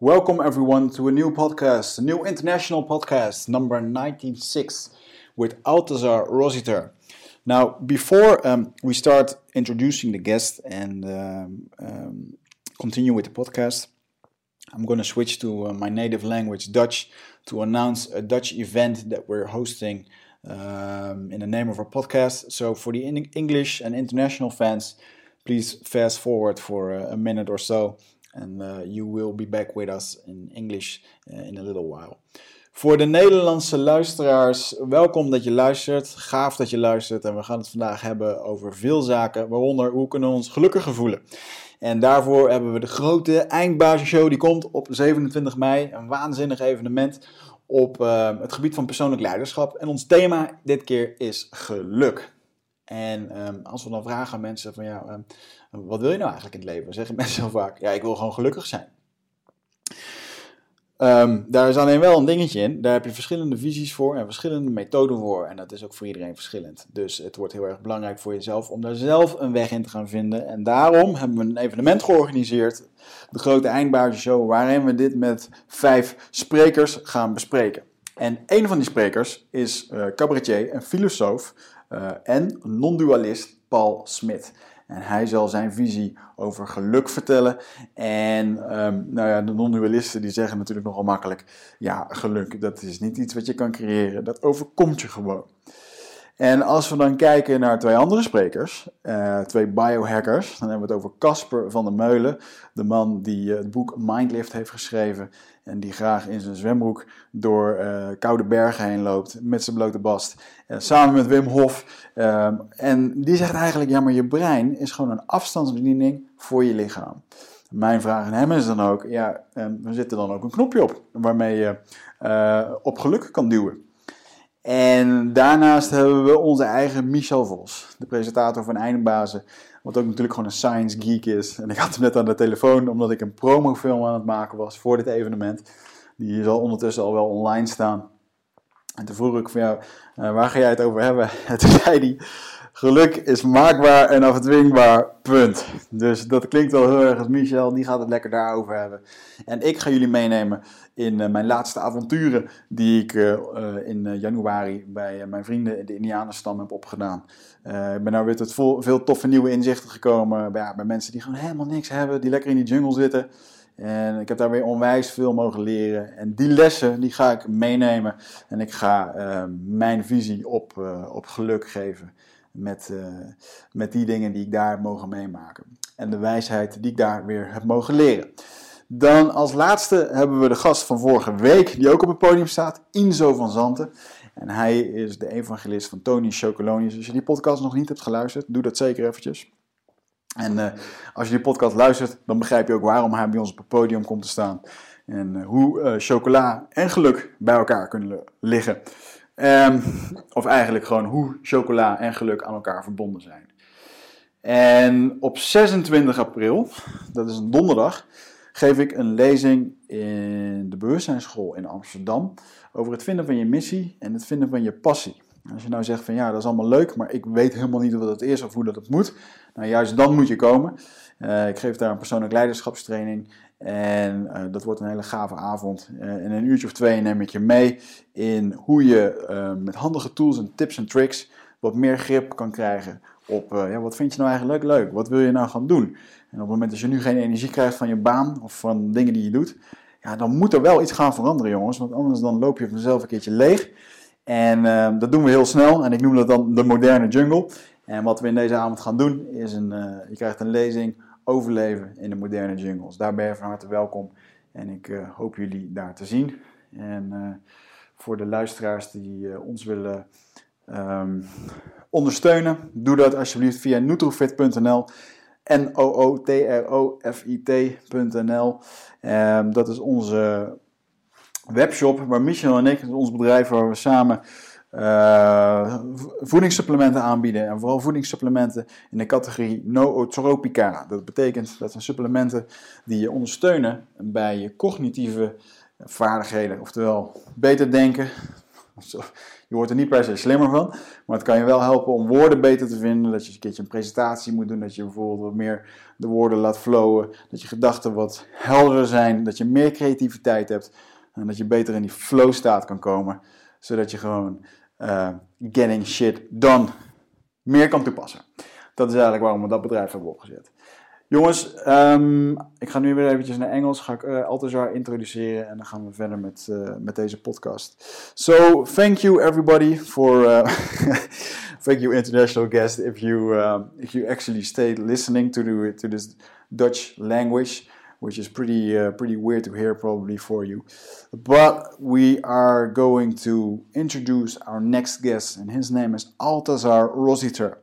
Welcome everyone to a new podcast, a new international podcast, number 96, with Altazar Rossiter. Now, before um, we start introducing the guest and um, um, continue with the podcast, I'm going to switch to uh, my native language, Dutch, to announce a Dutch event that we're hosting um, in the name of our podcast. So, for the in- English and international fans, please fast forward for a, a minute or so, and uh, you will be back with us in English uh, in a little while. Voor de Nederlandse luisteraars, welkom dat je luistert. Gaaf dat je luistert. En we gaan het vandaag hebben over veel zaken, waaronder hoe kunnen we ons gelukkiger voelen. En daarvoor hebben we de grote eindbasisshow. Die komt op 27 mei. Een waanzinnig evenement op uh, het gebied van persoonlijk leiderschap. En ons thema dit keer is geluk. En um, als we dan vragen aan mensen van ja, um, wat wil je nou eigenlijk in het leven? Zeggen mensen heel vaak, ja, ik wil gewoon gelukkig zijn. Um, daar is alleen wel een dingetje in. Daar heb je verschillende visies voor en verschillende methoden voor. En dat is ook voor iedereen verschillend. Dus het wordt heel erg belangrijk voor jezelf om daar zelf een weg in te gaan vinden. En daarom hebben we een evenement georganiseerd. De grote Eindbaartje Waarin we dit met vijf sprekers gaan bespreken. En een van die sprekers is uh, cabaretier en filosoof uh, en non-dualist Paul Smit. En hij zal zijn visie over geluk vertellen. En um, nou ja, de non-dualisten die zeggen natuurlijk nogal makkelijk: ja, geluk, dat is niet iets wat je kan creëren, dat overkomt je gewoon. En als we dan kijken naar twee andere sprekers, uh, twee biohackers, dan hebben we het over Casper van der Meulen, de man die uh, het boek Mindlift heeft geschreven en die graag in zijn zwembroek door uh, koude bergen heen loopt met zijn blote bast. samen met Wim Hof. en die zegt eigenlijk, ja maar je brein is gewoon een afstandsbediening voor je lichaam. Mijn vraag aan hem is dan ook, ja, er zit er dan ook een knopje op waarmee je op geluk kan duwen. En daarnaast hebben we onze eigen Michel Vos, de presentator van Eindbazen, wat ook natuurlijk gewoon een science geek is. En ik had hem net aan de telefoon omdat ik een promofilm aan het maken was voor dit evenement. Die zal ondertussen al wel online staan. En toen vroeg ik van jou, uh, waar ga jij het over hebben? En toen zei hij, geluk is maakbaar en afdwingbaar, punt. Dus dat klinkt wel heel erg als Michel, die gaat het lekker daarover hebben. En ik ga jullie meenemen in uh, mijn laatste avonturen die ik uh, in januari bij mijn vrienden in de Indianenstam heb opgedaan. ik ben nou weer tot veel toffe nieuwe inzichten gekomen bij, bij mensen die gewoon helemaal niks hebben, die lekker in die jungle zitten. En ik heb daar weer onwijs veel mogen leren. En die lessen die ga ik meenemen. En ik ga mijn visie op, op geluk geven. Met, uh, met die dingen die ik daar mogen meemaken. En de wijsheid die ik daar weer heb mogen leren. Dan als laatste hebben we de gast van vorige week, die ook op het podium staat, Inzo van Zanten. En hij is de evangelist van Tony Chocolonius. Als je die podcast nog niet hebt geluisterd, doe dat zeker eventjes. En uh, als je die podcast luistert, dan begrijp je ook waarom hij bij ons op het podium komt te staan. En uh, hoe chocola en geluk bij elkaar kunnen liggen. Um, of eigenlijk gewoon hoe chocola en geluk aan elkaar verbonden zijn. En op 26 april, dat is een donderdag, geef ik een lezing in de bewustzijnsschool in Amsterdam over het vinden van je missie en het vinden van je passie. Als je nou zegt van ja, dat is allemaal leuk, maar ik weet helemaal niet wat het is of hoe dat het moet. Nou, juist dan moet je komen. Uh, ik geef daar een persoonlijk leiderschapstraining. En uh, dat wordt een hele gave avond. Uh, in een uurtje of twee neem ik je mee in hoe je met handige tools en tips en tricks wat meer grip kan krijgen op ja, wat vind je nou eigenlijk leuk? Wat wil je nou gaan doen? En op het moment dat je nu geen energie krijgt van je baan of van dingen die je doet, ja, dan moet er wel iets gaan veranderen, jongens. Want anders dan loop je vanzelf een keertje leeg. En dat doen we heel snel en ik noem dat dan de moderne jungle. En wat we in deze avond gaan doen is een, je krijgt een lezing overleven in de moderne jungles. Daar ben je van harte welkom en ik uh, hoop jullie daar te zien. En voor de luisteraars die ons willen um, ondersteunen, doe dat alsjeblieft via nutrofit.nl. N-O-O-T-R-O-F-I-T.nl. Um, dat is onze webshop waar Michel en ik, ons bedrijf waar we samen uh, voedingssupplementen aanbieden. En vooral voedingssupplementen in de categorie nootropica. Dat betekent dat zijn supplementen die je ondersteunen bij je cognitieve vaardigheden. Oftewel beter denken, Je wordt er niet per se slimmer van, maar het kan je wel helpen om woorden beter te vinden. Dat je een keertje een presentatie moet doen, dat je bijvoorbeeld wat meer de woorden laat flowen. Dat je gedachten wat helderder zijn, dat je meer creativiteit hebt. En dat je beter in die flow staat kan komen, zodat je gewoon uh, getting shit done meer kan toepassen. Dat is eigenlijk waarom we dat bedrijf hebben opgezet. Jongens, um, ik ga nu weer eventjes naar Engels. Ga ik uh, Altazar introduceren en dan gaan we verder met, uh, met deze podcast. So, thank you everybody for, uh, thank you international guest if you, if you actually stayed listening to, the, to this Dutch language, which is pretty, uh, pretty weird to hear probably for you. But we are going to introduce our next guest and his name is Altazar Rossiter.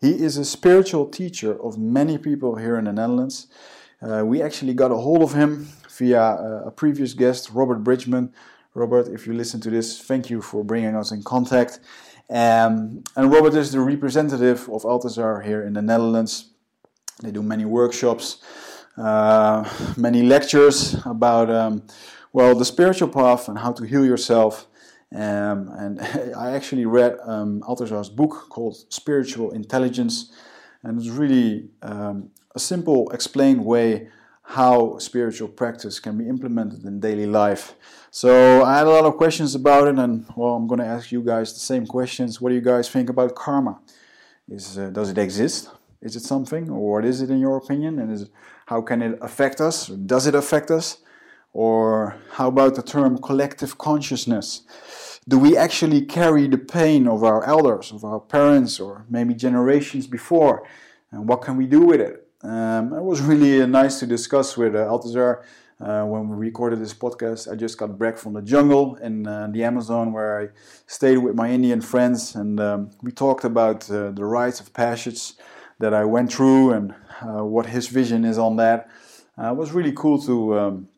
He is a spiritual teacher of many people here in the Netherlands. Uh, we actually got a hold of him via uh, a previous guest, Robert Bridgman. Robert, if you listen to this, thank you for bringing us in contact. Um, and Robert is the representative of Altazar here in the Netherlands. They do many workshops, many lectures about, um, well, the spiritual path and how to heal yourself um, and I actually read um, book called Spiritual Intelligence, and it's really um, a simple, explained way how spiritual practice can be implemented in daily life. So I had a lot of questions about it, and well, I'm going to ask you guys the same questions. What do you guys think about karma? Is uh, does it exist? Is it something, or what is it in your opinion? And is it, how can it affect us? Does it affect us? Or how about the term collective consciousness? Do we actually carry the pain of our elders, of our parents, or maybe generations before? And what can we do with it? Um, it was really uh, nice to discuss with uh, Altazar uh, when we recorded this podcast. I just got back from the jungle in uh, the Amazon where I stayed with my Indian friends, and um, we talked about uh, the rites of passage that I went through and uh, what his vision is on that. it was really cool to. Um,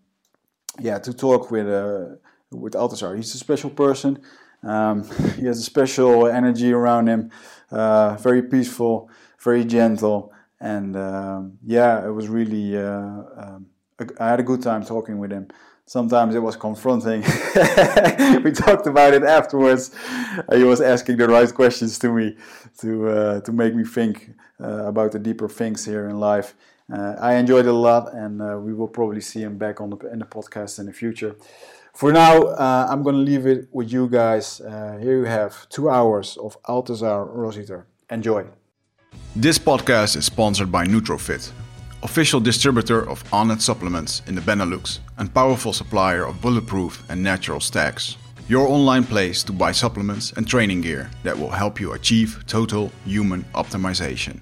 yeah, to talk with uh, with Altazar. He's a special person. Um, he has a special energy around him. Uh, very peaceful, very gentle, and um, yeah, it was really. Uh, um, I had a good time talking with him. Sometimes it was confronting. we talked about it afterwards. he was asking the right questions to me to uh, to make me think uh, about the deeper things here in life. Uh, I enjoyed it a lot, and uh, we will probably see him back on the in the podcast in the future. For now, uh, I'm going to leave it with you guys. Uh, here you have two hours of Altazar Rossiter. Enjoy. This podcast is sponsored by Nootrofit, official distributor of Onnit supplements in the Benelux and powerful supplier of bulletproof and natural stacks. Your online place to buy supplements and training gear that will help you achieve total human optimization.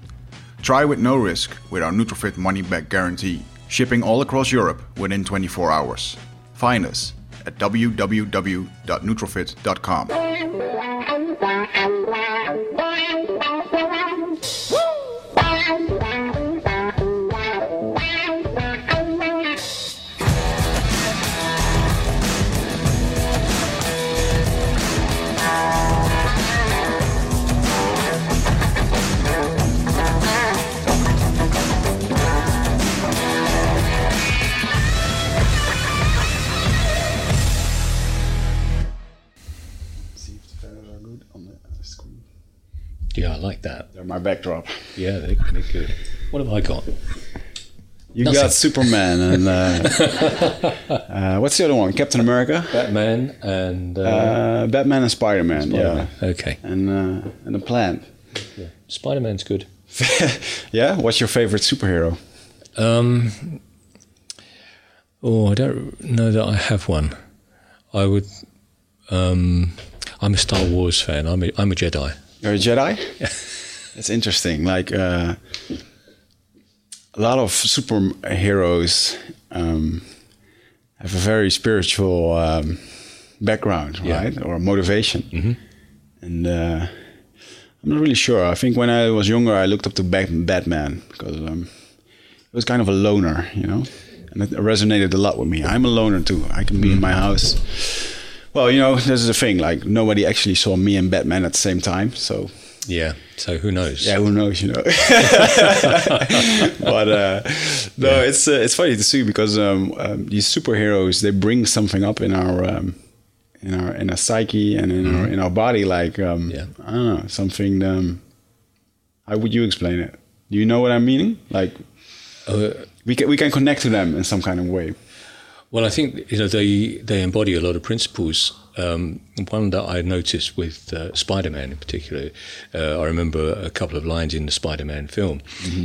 Try with no risk with our Nootrofit money back guarantee, shipping all across Europe within 24 hours. Find us at www.nootrofit.com. my backdrop. Yeah, they, they're good. What have I got? You Nothing. got Superman and uh, uh, what's the other one? Captain America, Batman and uh, uh, Batman and Spider Man. Yeah, okay. and uh, and a plant. Yeah. Spider Man's good. yeah. What's your favorite superhero? Um, oh, I don't know that I have one. I would. Um, I'm a Star Wars fan. I'm a, I'm a Jedi. You're a Jedi. It's interesting. Like uh, a lot of superheroes um, have a very spiritual um, background, Yeah. right, or motivation. And uh, I'm not really sure. I think when I was younger, I looked up to Batman because um, he was kind of a loner, you know, and it resonated a lot with me. I'm a loner too. I can be in my house. Well, you know, this is the thing. Like nobody actually saw me and Batman at the same time, so Yeah. So who knows? yeah, who knows, you know. but uh, no, it's uh, it's funny to see because um, um, these superheroes they bring something up in our um, in our in our psyche and in our in our body like um, Yeah. I don't know something. Um, how would you explain it? Do you know what I'm meaning? Like Uh, we can we can connect to them in some kind of way. Well, I think you know they they embody a lot of principles. Um, one that I noticed with uh, Spider-Man in particular, uh, I remember a couple of lines in the Spider-Man film.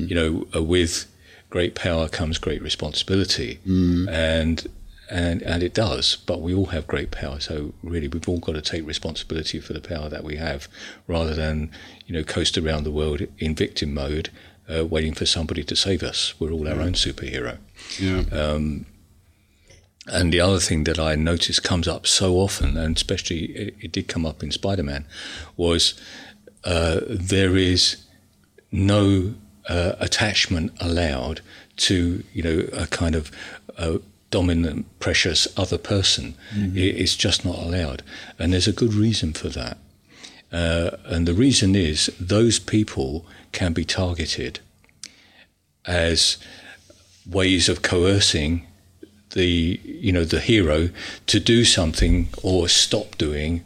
You know, uh, with great power comes great responsibility, and and and it does. But we all have great power, so really we've all got to take responsibility for the power that we have, rather than you know coast around the world in victim mode, uh, waiting for somebody to save us. We're all our own superhero. Yeah. And the other thing that I noticed comes up so often, and especially it, it did come up in Spider Man, was uh, there is no uh, attachment allowed to, you know, a kind of uh, dominant, precious other person. It, it's just not allowed. And there's a good reason for that. Uh, and the reason is those people can be targeted as ways of coercing the you know the hero to do something or stop doing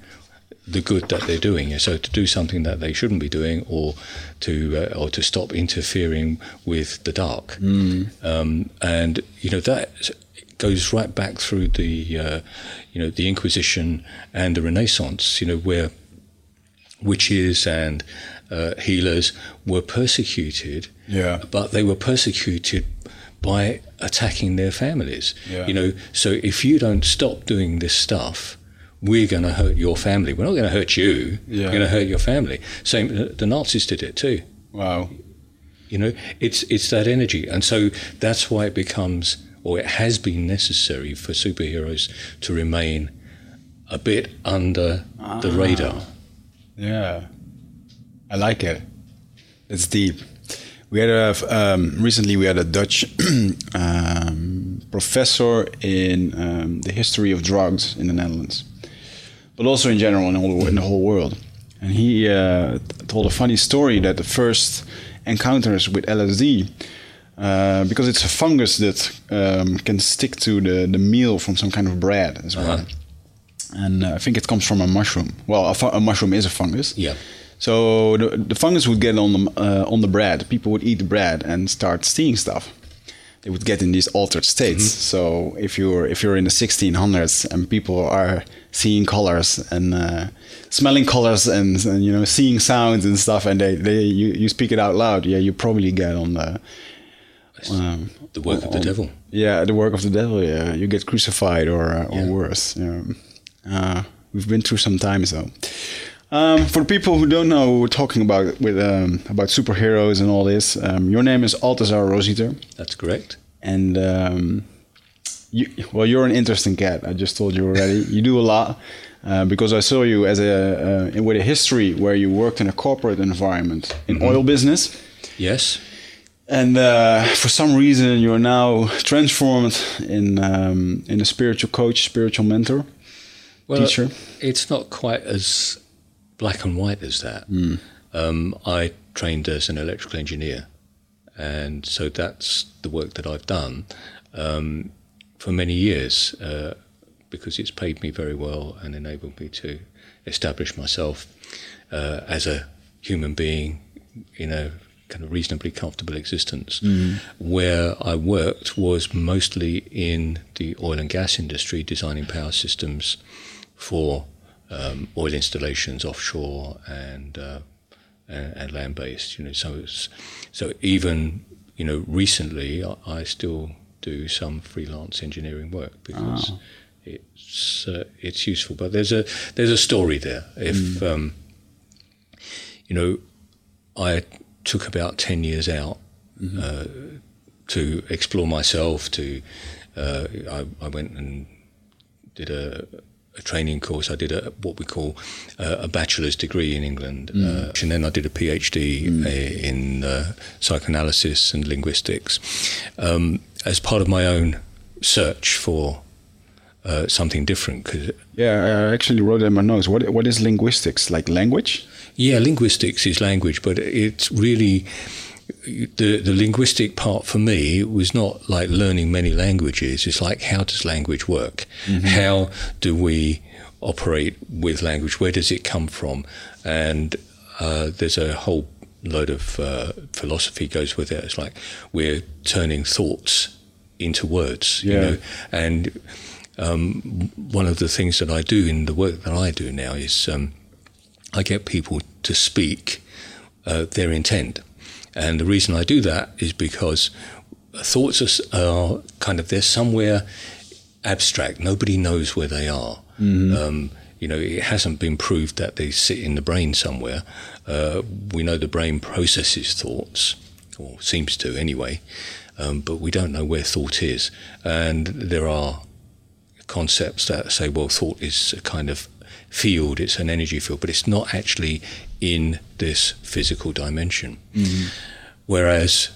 the good that they're doing. So to do something that they shouldn't be doing, or to uh, or to stop interfering with the dark. Um, and you know that goes right back through the uh, you know the Inquisition and the Renaissance. You know where witches and uh, healers were persecuted, Yeah. but they were persecuted by attacking their families. Yeah. You know, so if you don't stop doing this stuff, we're going to hurt your family. We're not going to hurt you. Yeah. We're going to hurt your family. Same, uh, the Nazis did it too. Wow. You know, it's it's that energy, and so that's why it becomes, or it has been necessary for superheroes to remain a bit under the ah. radar. Yeah, I like it. It's deep. We had a um, recently we had a Dutch um, professor in um, the history of drugs in the Netherlands, but also in general in, all, in the whole world. And he uh, told a funny story that the first encounters with LSD, uh, because it's a fungus that um, can stick to the, the meal from some kind of bread as well. Uh-huh. And uh, I think it comes from a mushroom. Well, a, fu- a mushroom is a fungus. Yeah. So the, the fungus would get on the uh, on the bread. People would eat the bread and start seeing stuff. They would get in these altered states. So if you're if you're in the 1600s and people are seeing colors and uh, smelling colors and, and you know seeing sounds and stuff, and they, they you, you speak it out loud, yeah, you probably get on the um, The work of the on- devil. yeah, the work of the devil. Yeah, you get crucified or uh, or Yeah. worse. Yeah. Uh, we've been through some times though. Um, for people who don't know, we're talking about with um, about superheroes and all this. Um, your name is Altazar Rossiter, That's correct. and um, you, well, you're an interesting cat. I just told you already. you do a lot uh, because I saw you as a uh, with a history where you worked in a corporate environment in oil business. Yes. And uh, for some reason, you're now transformed in um, in a spiritual coach, spiritual mentor, Well, teacher. It's not quite as black and white as that. Um, I trained as an electrical engineer, and so that's the work that I've done um, for many years uh, because it's paid me very well and enabled me to establish myself uh, as a human being in a kind of reasonably comfortable existence. Where I worked was mostly in the oil and gas industry, designing power systems for um, oil installations offshore and uh, and, and land based. You know, so it's, so even you know recently I, I still do some freelance engineering work because it's uh, it's useful. But there's a there's a story there. If um, you know, I took about ten years out uh, to explore myself. To uh, I, I went and did a, a training course. I did a what we call uh, a bachelor's degree in England, uh, and then I did a PhD uh, in uh, psychoanalysis and linguistics um, as part of my own search for uh, something different. Cause, Yeah, I actually wrote it in my notes. What what is linguistics? Like language? yeah, linguistics is language, but it's really the the linguistic part for me was not like learning many languages. It's like how does language work? How do we operate with language? Where does it come from? And uh, there's a whole load of uh, philosophy goes with it. It's like we're turning thoughts into words, you Yeah. know. And um, one of the things that I do in the work that I do now is um, I get people to speak uh, their intent. And the reason I do that is because thoughts are, are kind of, they're somewhere abstract. Nobody knows where they are. Um, you know, it hasn't been proved that they sit in the brain somewhere. Uh, we know the brain processes thoughts, or seems to anyway, um, but we don't know where thought is. And there are concepts that say, well, thought is a kind of field, it's an energy field, but it's not actually in this physical dimension. Mm-hmm. Whereas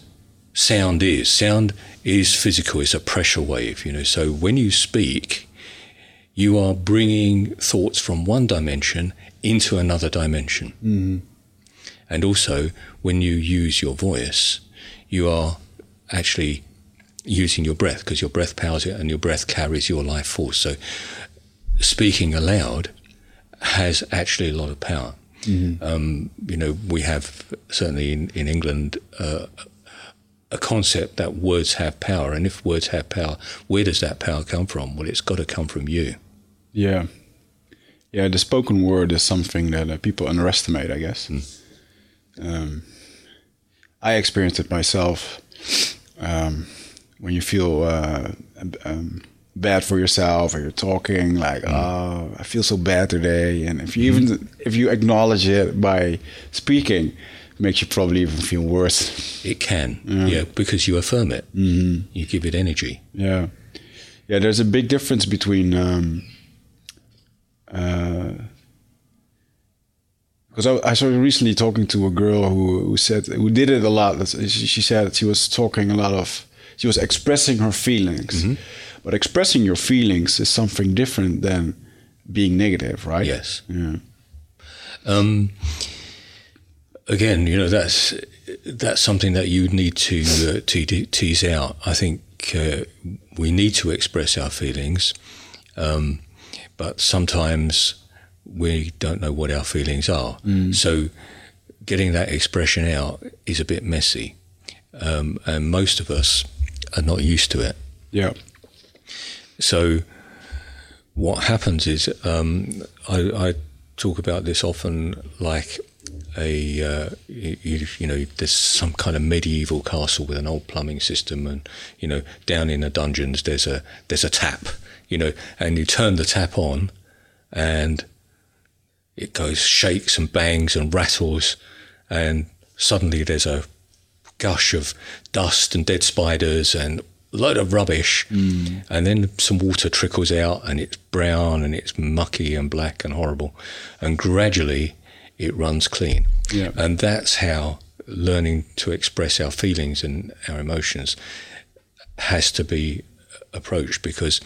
sound is. Sound is physical, it's a pressure wave, you know. So when you speak, you are bringing thoughts from one dimension into another dimension. Mm-hmm. And also, when you use your voice, you are actually using your breath because your breath powers it and your breath carries your life force. So, speaking aloud has actually a lot of power. Um, you know, we have certainly in, in England uh, a concept that words have power. And if words have power, where does that power come from? Well, it's got to come from you. Yeah. Yeah, the spoken word is something that uh, people underestimate, I guess. Um, I experienced it myself. Um, when you feel uh, um, bad for yourself, or you're talking like, "Oh, I feel so bad today," and if you even if you acknowledge it by speaking, it makes you probably even feel worse. It can, yeah, because you affirm it. Mm-hmm. You give it energy. Yeah, yeah. There's a big difference between um, uh, because I, I started recently talking to a girl who who said who did it a lot. She, she said she was talking a lot of she was expressing her feelings, but expressing your feelings is something different than being negative, right? Yes. Yeah. Um, again, you know that's that's something that you need to uh, to te- tease out. I think uh, we need to express our feelings, um, but sometimes we don't know what our feelings are. So, getting that expression out is a bit messy, um, and most of us are not used to it. Yeah. So, what happens is um, I, I talk about this often like a uh, you, you know there's some kind of medieval castle with an old plumbing system, and you know down in the dungeons there's a there's a tap, you know, and you turn the tap on, and it goes shakes and bangs and rattles, and suddenly there's a gush of dust and dead spiders and load of rubbish. And then some water trickles out and it's brown and it's mucky and black and horrible. And gradually it runs clean. Yeah. And that's how learning to express our feelings and our emotions has to be approached because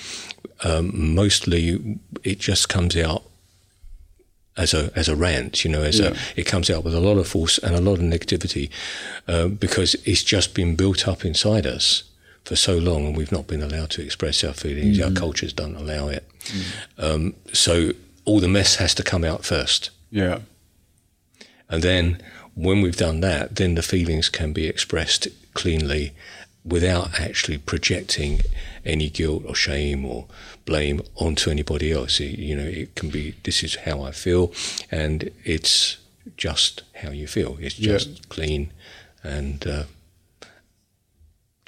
um, mostly it just comes out as a as a rant, you know, as Yeah. a it comes out with a lot of force and a lot of negativity uh, because it's just been built up inside us for so long, and we've not been allowed to express our feelings. Our cultures don't allow it, um, so all the mess has to come out first, Yeah. and then when we've done that, then the feelings can be expressed cleanly without actually projecting any guilt or shame or blame onto anybody else. It- you know, it can be this is how I feel, and it's just how you feel. It's Yeah. just clean and uh,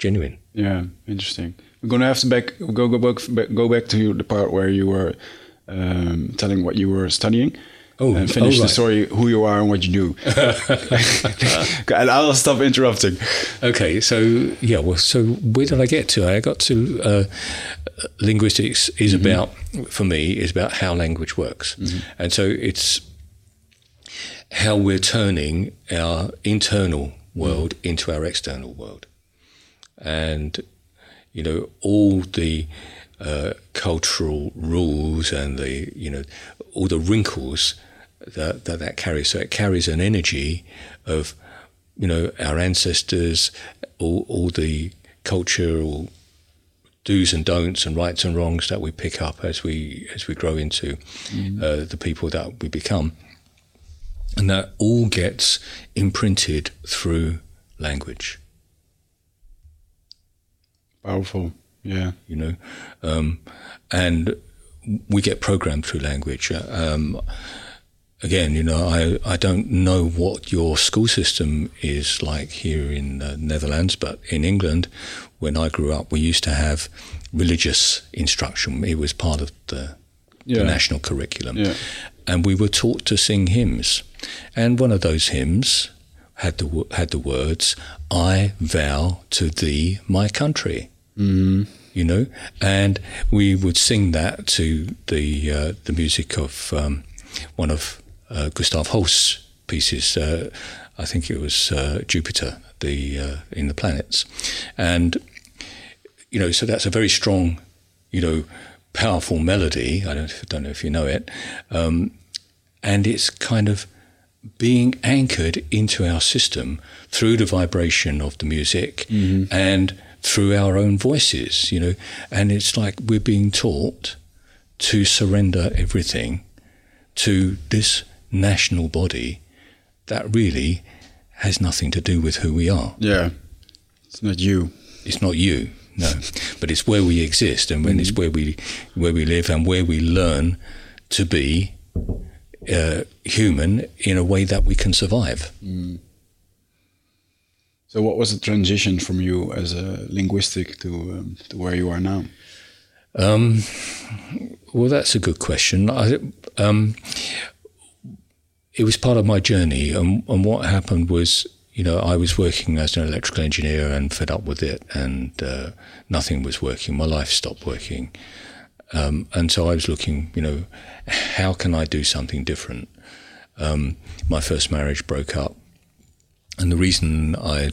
genuine. Yeah, interesting. We're gonna have to back go go back go back to the part where you were um, telling what you were studying. Oh, and finish oh, the story who you are and what you do. and I'll stop interrupting. Okay, so yeah, well, so where did I get to? I got to uh, linguistics is about for me is about how language works, and so it's how we're turning our internal world into our external world, and you know all the uh, cultural rules and the you know all the wrinkles that, that that carries. So it carries an energy of you know, our ancestors, all, all the cultural do's and don'ts and rights and wrongs that we pick up as we as we grow into mm. uh, the people that we become, and that all gets imprinted through language. Powerful, yeah. You know, um, and we get programmed through language. Um, again, you know, I, I don't know what your school system is like here in the Netherlands, but in England, when I grew up, we used to have religious instruction. It was part of the, yeah. the national curriculum. Yeah. And we were taught to sing hymns. And one of those hymns had the, had the words, I vow to thee my country. Mm. You know, and we would sing that to the uh, the music of um, one of uh, Gustav Holst's pieces. Uh, I think it was uh, Jupiter, the uh, in the planets, and you know, so that's a very strong, you know, powerful melody. I don't, don't know if you know it, um, and it's kind of being anchored into our system through the vibration of the music mm-hmm. and through our own voices, you know, and it's like we're being taught to surrender everything to this national body that really has nothing to do with who we are. Yeah. It's not you. It's not you, no. but it's where we exist and when mm. it's where we where we live and where we learn to be uh, human in a way that we can survive. Mm. So, what was the transition from you as a linguistic to um, to where you are now? Um, well, that's a good question. I, um, it was part of my journey. And, and what happened was, you know, I was working as an electrical engineer and fed up with it, and uh, nothing was working. My life stopped working. Um, and so I was looking, you know, how can I do something different? Um, my first marriage broke up. And the reason I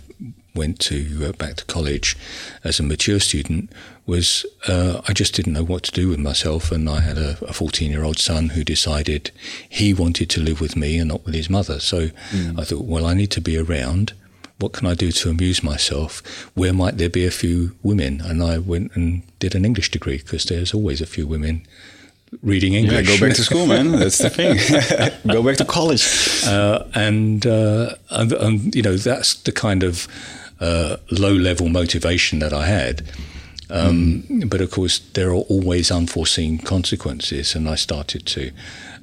went to uh, back to college as a mature student was uh, I just didn't know what to do with myself, and I had a 14 year old son who decided he wanted to live with me and not with his mother. So mm. I thought, well, I need to be around. What can I do to amuse myself? Where might there be a few women? And I went and did an English degree because there's always a few women reading English. Yeah, go back to school, man. That's the thing. go back to college. Uh, and, uh, and, and, you know, that's the kind of uh, low level motivation that I had. Um, mm. But of course, there are always unforeseen consequences, and I started to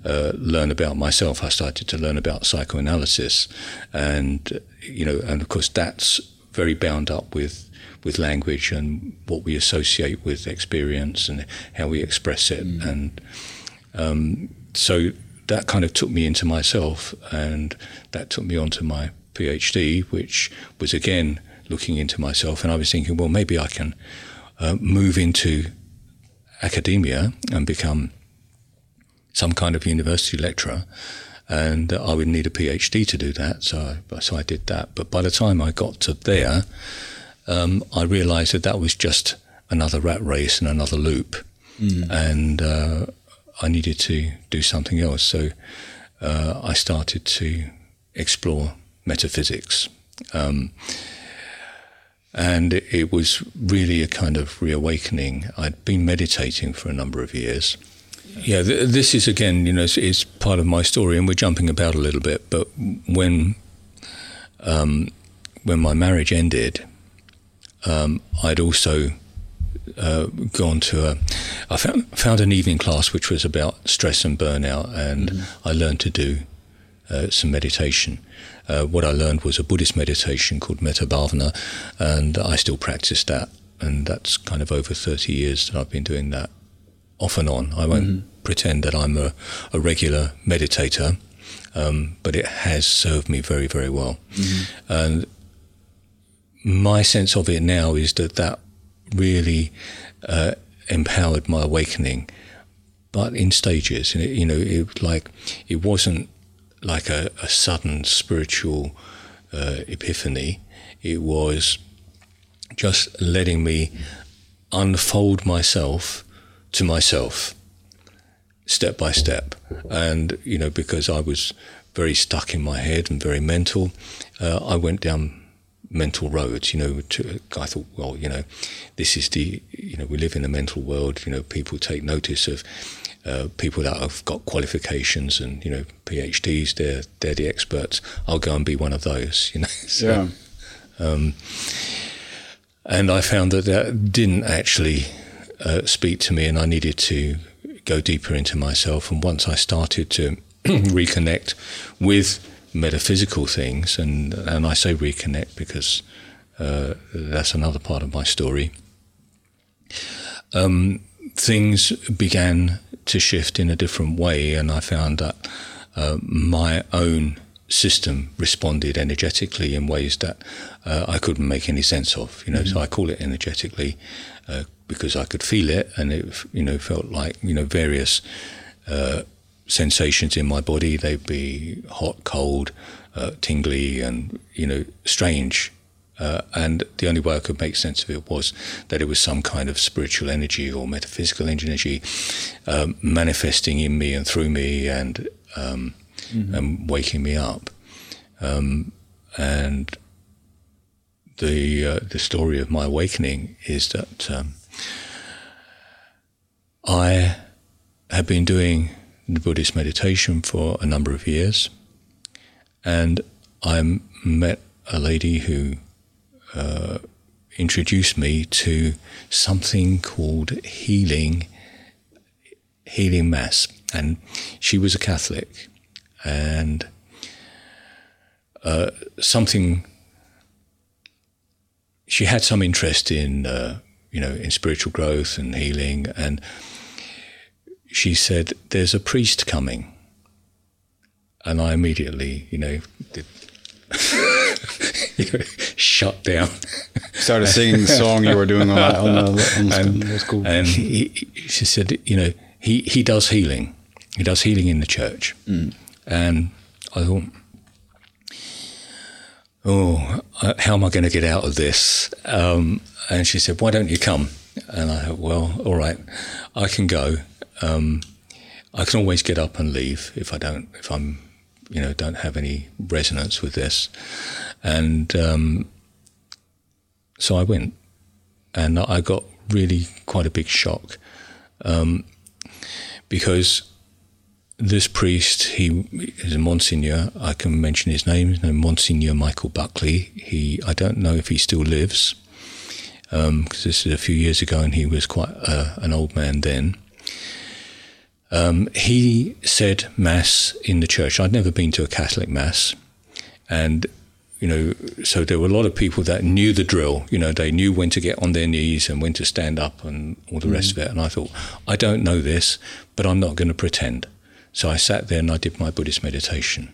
uh, learn about myself. I started to learn about psychoanalysis, and you know, and of course, that's very bound up with with language and what we associate with experience and how we express it, mm. and um, so that kind of took me into myself, and that took me on to my PhD, which was again looking into myself, and I was thinking, well, maybe I can uh, move into academia and become some kind of university lecturer. And I would need a PhD to do that, so I, so I did that. But by the time I got to there, um, I realised that that was just another rat race and another loop, mm. and uh, I needed to do something else. So uh, I started to explore metaphysics. Um, and it was really a kind of reawakening. I'd been meditating for a number of years. Yeah, th- this is again, you know, is part of my story, and we're jumping about a little bit. But when um, when my marriage ended, um, I'd also uh, gone to a. I found found an evening class which was about stress and burnout, and mm-hmm. I learned to do uh, some meditation. Uh, what I learned was a Buddhist meditation called Metta Bhavana, and I still practice that. And that's kind of over 30 years that I've been doing that off and on. I won't mm-hmm. pretend that I'm a, a regular meditator, um, but it has served me very, very well. Mm-hmm. And my sense of it now is that that really uh, empowered my awakening, but in stages. And it, you know, it like it wasn't like a, a sudden spiritual uh, epiphany. It was just letting me unfold myself to myself step by step. And, you know, because I was very stuck in my head and very mental, uh, I went down mental roads. You know, to, I thought, well, you know, this is the, you know, we live in a mental world. You know, people take notice of uh, people that have got qualifications and you know PhDs. They're they're the experts. I'll go and be one of those. You know. So, yeah. Um, and I found that that didn't actually uh, speak to me, and I needed to go deeper into myself. And once I started to reconnect with metaphysical things, and and I say reconnect because uh, that's another part of my story. Um, things began to shift in a different way, and I found that uh, my own system responded energetically in ways that uh, I couldn't make any sense of. You know, mm-hmm. so I call it energetically uh, because I could feel it, and it you know felt like you know various uh, sensations in my body. They'd be hot, cold, uh, tingly, and you know strange. Uh, and the only way I could make sense of it was that it was some kind of spiritual energy or metaphysical energy um, manifesting in me and through me and um, mm-hmm. and waking me up. Um, and the uh, the story of my awakening is that um, I have been doing the Buddhist meditation for a number of years, and I met a lady who uh, introduced me to something called healing healing mass, and she was a Catholic, and uh, something she had some interest in uh, you know in spiritual growth and healing, and she said, "There's a priest coming," and I immediately you know did. shut down. Started singing the song you were doing on, on, the, on the and. And he, he, she said, you know, he, he does healing. He does healing in the church. Mm. And I thought, oh, uh, how am I going to get out of this? Um, and she said, why don't you come? And I thought, well, all right, I can go. Um, I can always get up and leave if I don't, if I'm, you know, don't have any resonance with this. And um, so I went, and I got really quite a big shock um, because this priest, he is a Monsignor. I can mention his name, Monsignor Michael Buckley. He, I don't know if he still lives, because um, this is a few years ago, and he was quite uh, an old man then. Um, he said mass in the church. I'd never been to a Catholic mass, and you know, so there were a lot of people that knew the drill. You know, they knew when to get on their knees and when to stand up and all the mm. rest of it. And I thought, I don't know this, but I'm not going to pretend. So I sat there and I did my Buddhist meditation.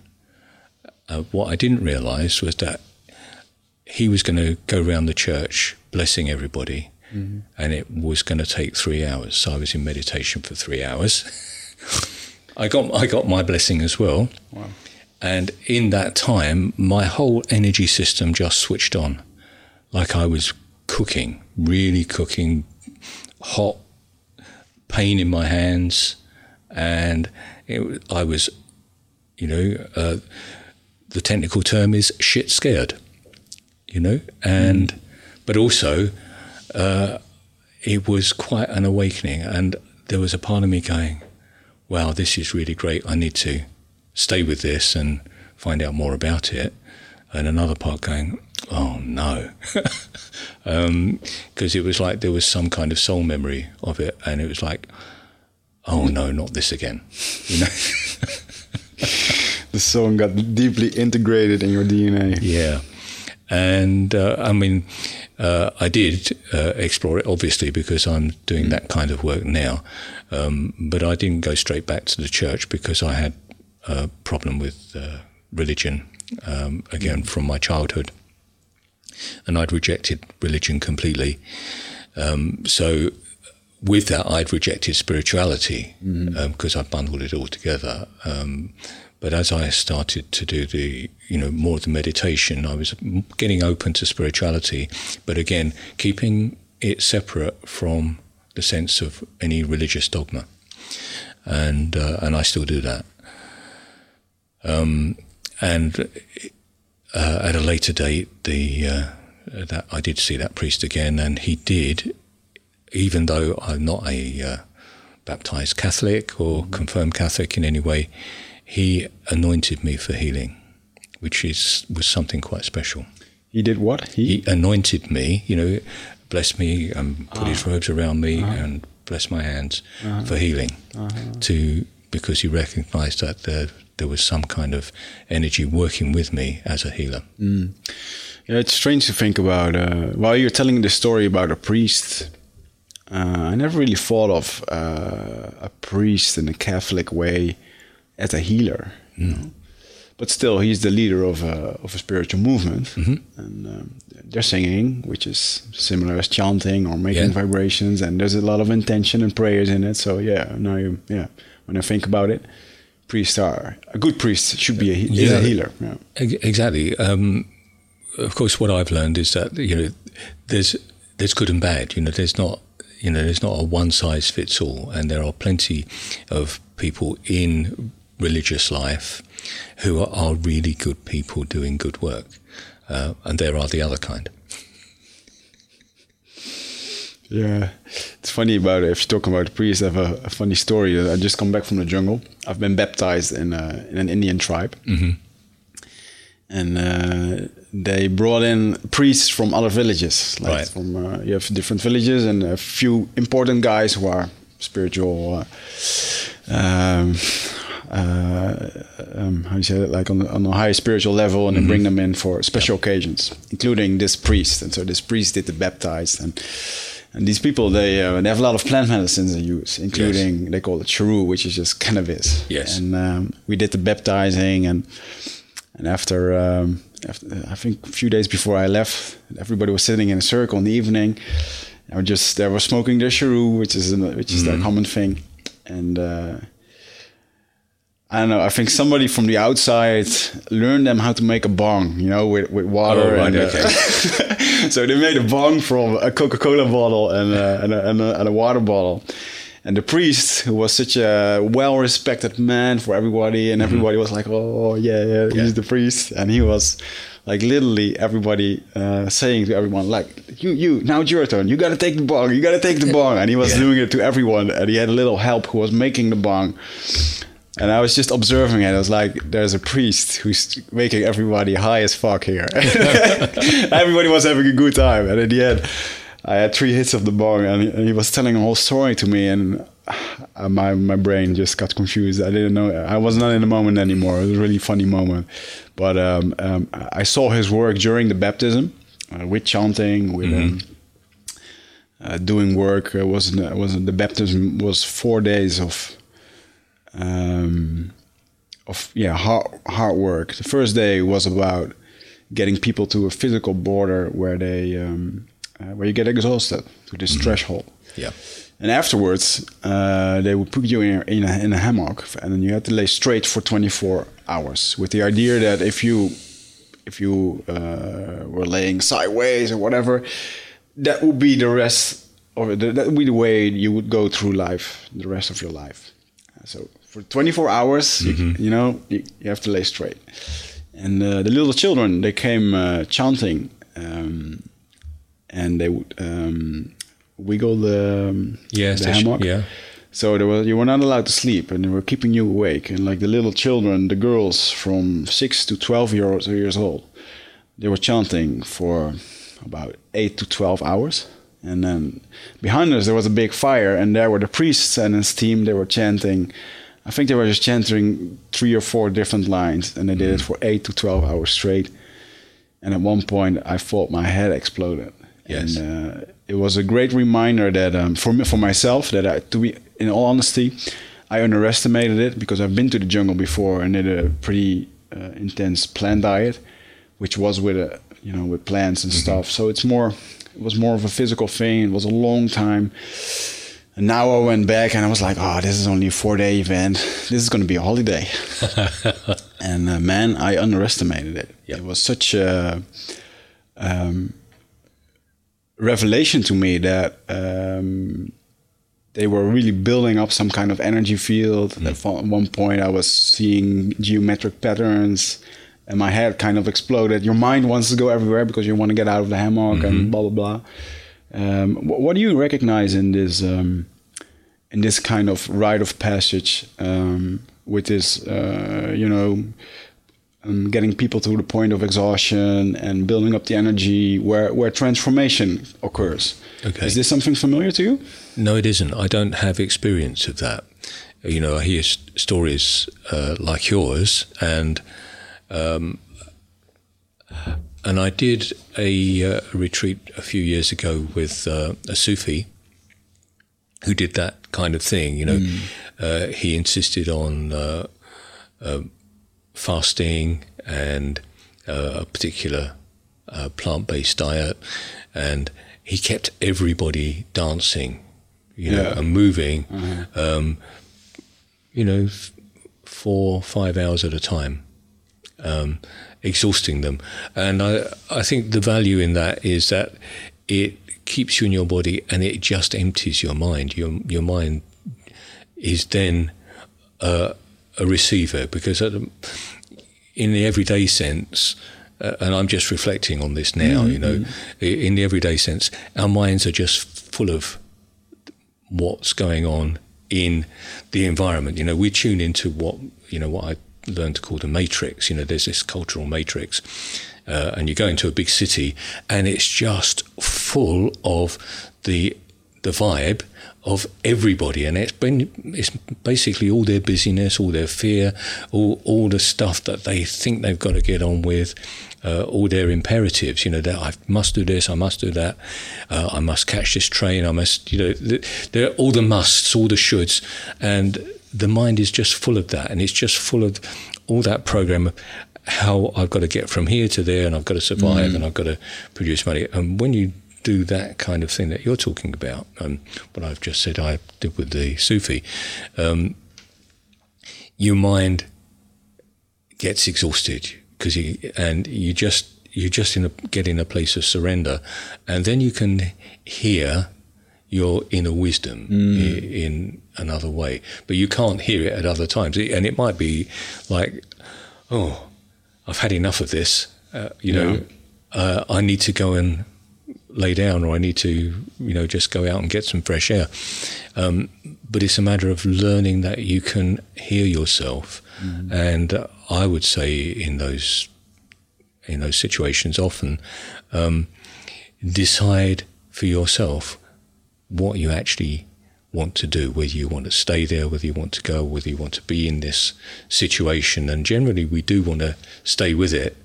Uh, what I didn't realize was that he was going to go around the church blessing everybody, mm. and it was going to take three hours. So I was in meditation for three hours. I got I got my blessing as well. Wow. And in that time, my whole energy system just switched on. Like I was cooking, really cooking, hot, pain in my hands. And it, I was, you know, uh, the technical term is shit scared, you know, and, mm. but also, uh, it was quite an awakening. And there was a part of me going, wow, this is really great. I need to stay with this and find out more about it. And another part going, oh no. Because um, it was like there was some kind of soul memory of it. And it was like, oh no, not this again. You know? the song got deeply integrated in your DNA. Yeah. And uh, I mean, uh, I did uh, explore it, obviously, because I'm doing mm. that kind of work now. Um, but I didn't go straight back to the church because I had a problem with uh, religion, um, again, from my childhood. And I'd rejected religion completely. Um, so, with that, I'd rejected spirituality because mm. um, I bundled it all together. Um, but as I started to do the, you know, more of the meditation, I was getting open to spirituality, but again, keeping it separate from the sense of any religious dogma. And uh, and I still do that. Um, and uh, at a later date, the uh, that I did see that priest again, and he did, even though I'm not a uh, baptized Catholic or Mm-hmm. confirmed Catholic in any way, he anointed me for healing, which is was something quite special. He did what? He, He anointed me, you know, blessed me and put his Ah. robes around me Uh-huh. and blessed my hands for healing. To because he recognised that there there was some kind of energy working with me as a healer. Yeah, it's strange to think about. Uh, while you're telling the story about a priest, uh, I never really thought of uh, a priest in a Catholic way as a healer. You know? But still, he's the leader of a, of a spiritual movement. And um, they're singing, which is similar as chanting or making Yeah. vibrations. And there's a lot of intention and prayers in it. So, yeah, now you, yeah, when I think about it, priests are a good priest should be a, he- is a healer. Yeah. Exactly. Um, of course, what I've learned is that you know there's there's good and bad. You know, there's not you know there's not a one size fits all, and there are plenty of people in religious life who are, are really good people doing good work, uh, and there are the other kind. Yeah, it's funny about it. If you're talking about priests, I have a, a funny story. I just come back from the jungle. I've been baptized in, a, in an Indian tribe, and uh, they brought in priests from other villages. Like Right. from uh, you have different villages and a few important guys who are spiritual. Uh, um, uh, um, how do you say it? Like on, on a high spiritual level, and they bring them in for special occasions, including this priest. And so this priest did the baptized and. And these people, they, uh, they have a lot of plant medicines they use, including they call it cheru, which is just cannabis. Yes. And um, we did the baptizing, and and after, um, after I think a few days before I left, everybody was sitting in a circle in the evening. I was just they were smoking their cheru, which is an, which is the common thing, and. Uh, I don't know. I think somebody from the outside learned them how to make a bong, you know, with, with water. Oh, right, and, uh, okay. so they made a bong from a Coca-Cola bottle and, uh, and, a, and, a, and a water bottle. And the priest, who was such a well-respected man for everybody, and everybody was like, "Oh, yeah, yeah, Yeah. he's the priest," and he was like literally everybody uh, saying to everyone, "Like, you, you, now it's your turn. You got to take the bong. You got to take the bong." And he was Yeah. doing it to everyone, and he had a little help who was making the bong. And I was just observing it. I was like, there's a priest who's making everybody high as fuck here. everybody was having a good time. And in the end, I had three hits of the bong, and he, was telling a whole story to me. And uh, my, my brain just got confused. I didn't know. I was not in the moment anymore. It was a really funny moment. But um, um, I saw his work during the baptism uh, with chanting, with. Um, uh, doing work uh, was was the baptism was four days of um, of yeah hard hard work. The first day was about getting people to a physical border where they um, uh, where you get exhausted to this threshold. Yeah. And afterwards, uh, they would put you in a, in, a, in a hammock, and then you had to lay straight for 24 hours, with the idea that if you if you uh, were laying sideways or whatever, that would be the rest of it. That would be the way you would go through life, the rest of your life. So for 24 hours, you, you know, you, you have to lay straight. And uh, the little children, they came uh, chanting, um, and they would um, wiggle the, um, Yes, the sh- hammock. yeah. So there was, you were not allowed to sleep, and they were keeping you awake. And like the little children, the girls from six to twelve years years old, they were chanting for about eight to twelve hours. And then behind us there was a big fire, and there were the priests and his team. They were chanting. I think they were just chanting three or four different lines, and they did it for eight to twelve hours straight. And at one point, I thought my head exploded. Yes. And uh, it was a great reminder that um, for me, for myself, that I, to be in all honesty, I underestimated it because I've been to the jungle before and did a pretty uh, intense plant diet, which was with a you know with plants and stuff. So it's more, it was more of a physical thing. It was a long time. And now I went back and I was like, oh, this is only a four day event. This is going to be a holiday. and uh, man, I underestimated it. Yeah. It was such a um, revelation to me that um, they were really building up some kind of energy field. Mm. At one point, I was seeing geometric patterns, and my head kind of exploded. Your mind wants to go everywhere because you want to get out of the hammock Mm-hmm. and blah blah blah. Um, what, what do you recognize in this um, in this kind of rite of passage um, with this, uh, you know? Um, getting people to the point of exhaustion and building up the energy where, where transformation occurs. Okay. Is this something familiar to you? No, it isn't. I don't have experience of that. You know, I hear s- stories uh, like yours, and um, and I did a, uh, retreat a few years ago with uh, a Sufi who did that kind of thing. You know, uh, he insisted on uh, uh, fasting and uh, a particular uh, plant-based diet, and he kept everybody dancing, you know, Yeah. and moving, um, you know, f- four five hours at a time, um, exhausting them. And I I think the value in that is that it keeps you in your body and it just empties your mind. Your your mind is then uh, a receiver because at in the everyday sense, uh, and I'm just reflecting on this now, you know, in the everyday sense, our minds are just full of what's going on in the environment. You know, we tune into what you know what I learned to call the matrix. You know, there's this cultural matrix, uh, and you go into a big city, and it's just full of the the vibe of everybody, and it's been it's basically all their busyness, all their fear, all all the stuff that they think they've got to get on with, uh, all their imperatives. You know, that I must do this, I must do that, uh, I must catch this train, I must. You know, th- they're all the musts, all the shoulds, and the mind is just full of that, and it's just full of all that program. of How I've got to get from here to there, and I've got to survive, and I've got to produce money. And when you do that kind of thing that you're talking about, um, what I've just said I did with the Sufi, um, your mind gets exhausted because you and you just you just in a, get in a place of surrender, and then you can hear your inner wisdom i- in another way, but you can't hear it at other times, and it might be like, oh, I've had enough of this. Uh, you know, uh, I need to go and lay down, or I need to, you know, just go out and get some fresh air. Um, but it's a matter of learning that you can hear yourself, and uh, I would say in those in those situations often um, decide for yourself what you actually want to do, whether you want to stay there, whether you want to go, whether you want to be in this situation. And generally, we do want to stay with it,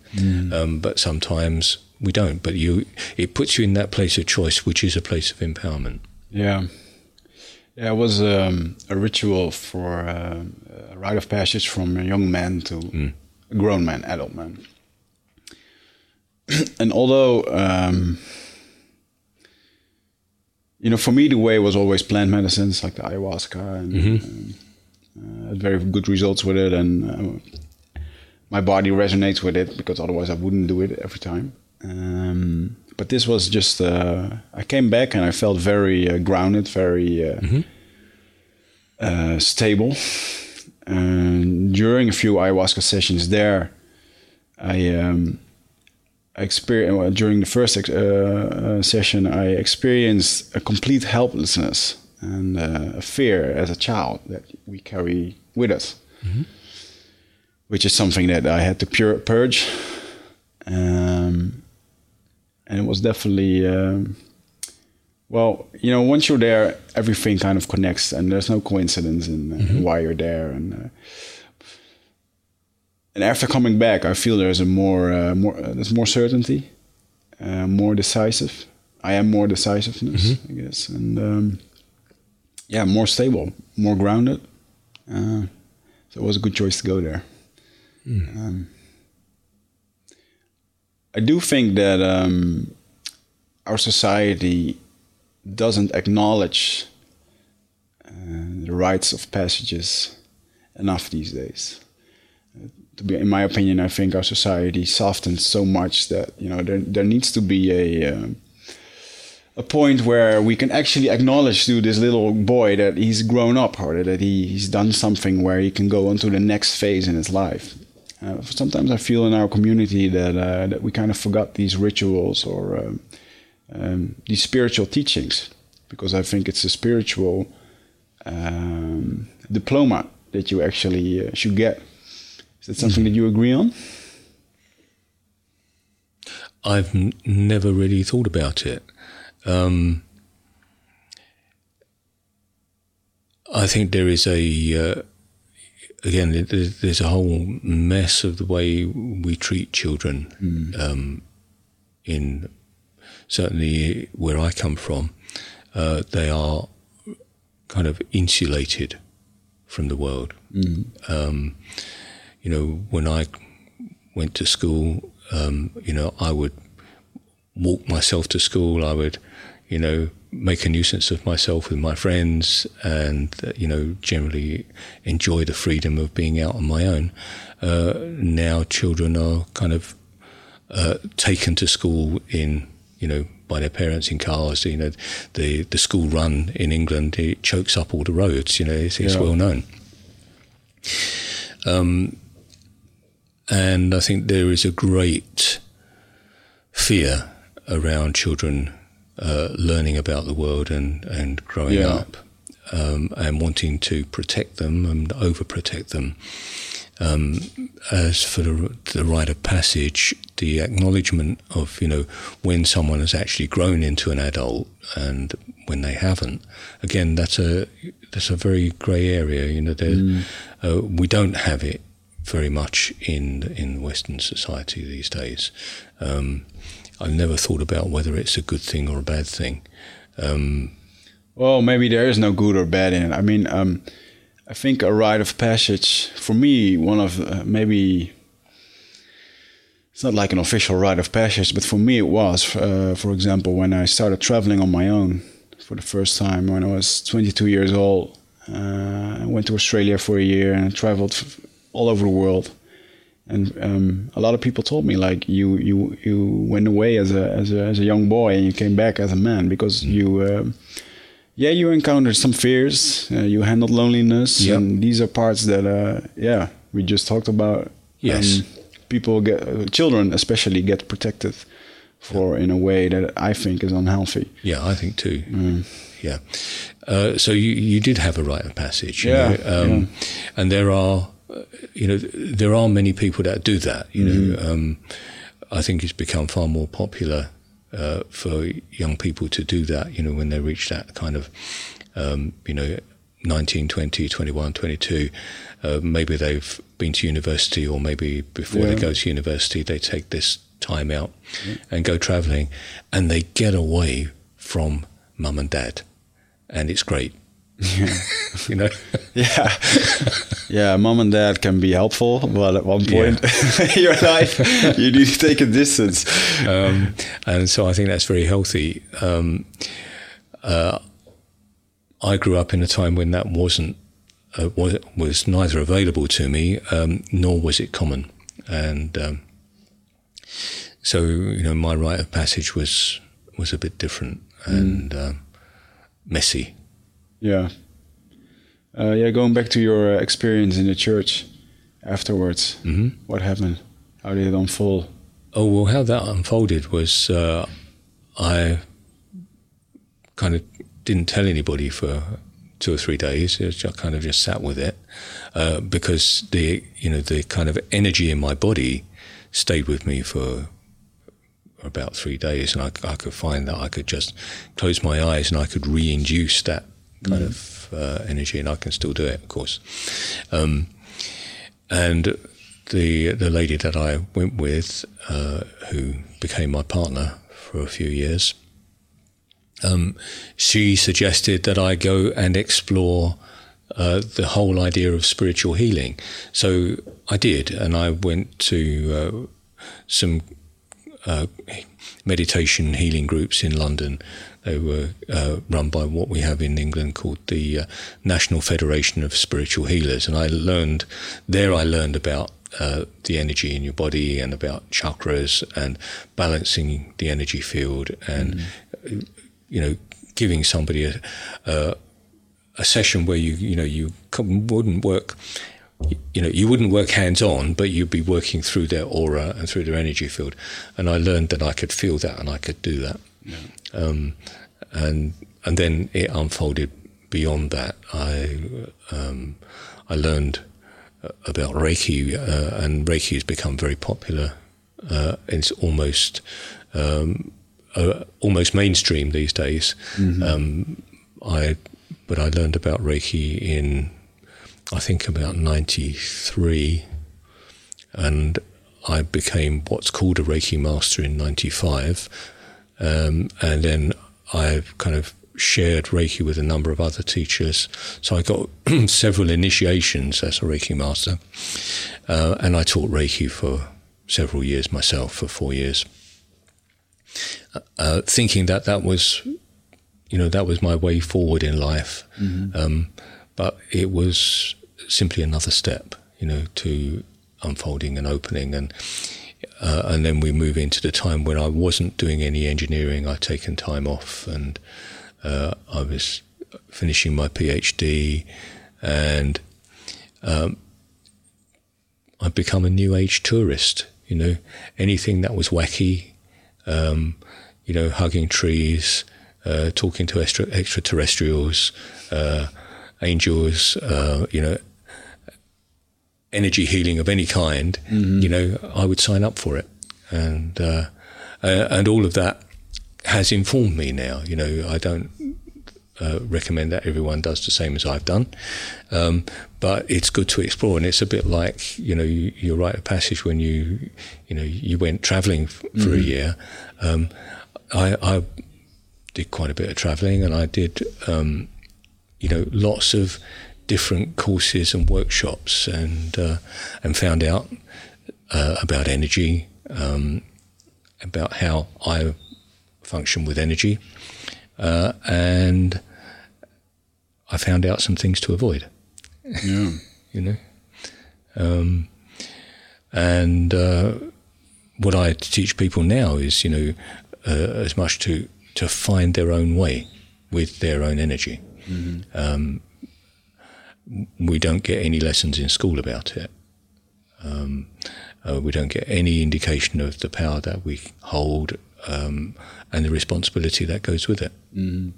um, but sometimes we don't. But you, it puts you in that place of choice, which is a place of empowerment. Yeah. Yeah, it was um, a ritual for uh, a rite of passage from a young man to a grown man, adult man. and although, um, you know, for me, the way was always plant medicines like the ayahuasca and um, uh, had very good results with it. And uh, my body resonates with it because otherwise I wouldn't do it every time. Um, but this was just, uh, I came back and I felt very uh, grounded, very uh, uh, stable. And during a few ayahuasca sessions there, I, um, experienced, well, during the first ex- uh, uh, session, I experienced a complete helplessness and uh, a fear as a child that we carry with us, which is something that I had to pur- purge. Um, and it was definitely um, well you know once you're there everything kind of connects and there's no coincidence in uh, why you're there. And uh, and after coming back i feel there's a more uh, more uh, there's more certainty uh, more decisive. I am more decisiveness i guess. And um, yeah more stable more grounded. Uh, so it was a good choice to go there. Um, I do think that um, our society doesn't acknowledge uh, the rites of passages enough these days. To be, in my opinion, I think our society softens so much that you know there there needs to be a um, a point where we can actually acknowledge to this little boy that he's grown up or that he, he's done something where he can go on to the next phase in his life. Uh, sometimes I feel in our community that uh, that we kind of forgot these rituals or um, um, these spiritual teachings because I think it's a spiritual um, diploma that you actually uh, should get. Is that something that you agree on? I've n- never really thought about it. Um, I think there is a uh, again there's a whole mess of the way we treat children mm. um, in certainly where I come from. Uh, they are kind of insulated from the world. Mm. Um, you know, when I went to school, um, you know, I would walk myself to school. I would, you know, make a nuisance of myself with my friends and, uh, you know, generally enjoy the freedom of being out on my own. Uh, now children are kind of uh, taken to school in, you know, by their parents in cars. You know, the, the school run in England, it chokes up all the roads, you know, it's, it's yeah. well known. Um, and I think there is a great fear around children uh, learning about the world and, and growing yeah. up um, and wanting to protect them and overprotect them. Um, as for the, the rite of passage, the acknowledgement of you know when someone has actually grown into an adult and when they haven't. Again, that's a that's a very grey area. You know, mm. uh, we don't have it very much in in Western society these days. Um, I've never thought about whether it's a good thing or a bad thing. Um, well, maybe there is no good or bad in it. I mean, um, I think a rite of passage for me, one of uh, maybe it's not like an official rite of passage, but for me it was. Uh, for example, when I started traveling on my own for the first time when I was 22 years old, uh, I went to Australia for a year and traveled all over the world and um, a lot of people told me like you you you went away as a as a as a young boy and you came back as a man because mm. you uh, yeah you encountered some fears uh, you handled loneliness yep. and these are parts that uh, yeah we just talked about yes people get uh, children especially get protected for in a way that I think is unhealthy yeah I think too mm. yeah uh, so you you did have a rite of passage yeah, um, yeah. and there are you know, there are many people that do that. You mm-hmm. know, um, I think it's become far more popular uh, for young people to do that. You know, when they reach that kind of, um, you know, 19, 20, 21, 22, uh, maybe they've been to university, or maybe before yeah. they go to university, they take this time out yeah. and go traveling, and they get away from mum and dad, and it's great yeah. you know? yeah. Yeah, mom and dad can be helpful, but at one point yeah. in your life, you need to take a distance. Um, and so I think that's very healthy. Um, uh, I grew up in a time when that wasn't, uh, was, was neither available to me, um, nor was it common. And um, so, you know, my rite of passage was, was a bit different and mm. uh, messy yeah. Uh, yeah, going back to your uh, experience in the church afterwards, mm-hmm. what happened? How did it unfold? Oh, well, how that unfolded was uh, I kind of didn't tell anybody for two or three days. I kind of just sat with it uh, because the, you know, the kind of energy in my body stayed with me for about three days, and I, I, could find that I could just close my eyes and I could re-induce that kind mm. of uh, energy, and I can still do it, of course. Um, and the the lady that I went with, uh, who became my partner for a few years, um, she suggested that I go and explore uh, the whole idea of spiritual healing. So I did, and I went to uh, some uh, meditation healing groups in London they were uh, run by what we have in England called the uh, National Federation of Spiritual Healers, and I learned there. I learned about uh, the energy in your body and about chakras and balancing the energy field and mm. you know, giving somebody a, a, a session where you, you know, you wouldn't work, you know, you wouldn't work hands on, but you'd be working through their aura and through their energy field. And I learned that I could feel that and I could do that. Yeah. Um, and and then it unfolded beyond that. I um, I learned about Reiki, uh, and Reiki has become very popular. Uh, it's almost um, uh, almost mainstream these days. Mm-hmm. Um, I but I learned about Reiki in I think about '93, and I became what's called a Reiki master in '95, um, and then I've kind of shared Reiki with a number of other teachers. So I got several initiations as a Reiki master, uh, and I taught Reiki for several years myself, for four years, uh, uh, thinking that that was, you know, that was my way forward in life. Mm-hmm. Um, but it was simply another step, you know, to unfolding and opening and. Uh, and then we move into the time when I wasn't doing any engineering. I'd taken time off and uh, I was finishing my PhD, and um, I'd become a new age tourist. You know, anything that was wacky, um, you know, hugging trees, uh, talking to extra- extraterrestrials, uh, angels, uh, you know, energy healing of any kind. Mm-hmm. You know, I would sign up for it, and uh, and all of that has informed me now. You know, I don't uh, recommend that everyone does the same as I've done, um, but it's good to explore. And it's a bit like you know, you, you write a passage when you you know you went travelling f- for mm-hmm. a year. Um, I, I, did quite a bit of travelling, and I did um, you know lots of different courses and workshops, and uh, and found out uh, about energy, um, about how I function with energy. Uh, and I found out some things to avoid. Yeah. you know? Um, and uh, what I teach people now is, you know, uh, as much to, to find their own way with their own energy. Mm-hmm. Um, we don't get any lessons in school about it. Um, uh, we don't get any indication of the power that we hold um, and the responsibility that goes with it. Mm.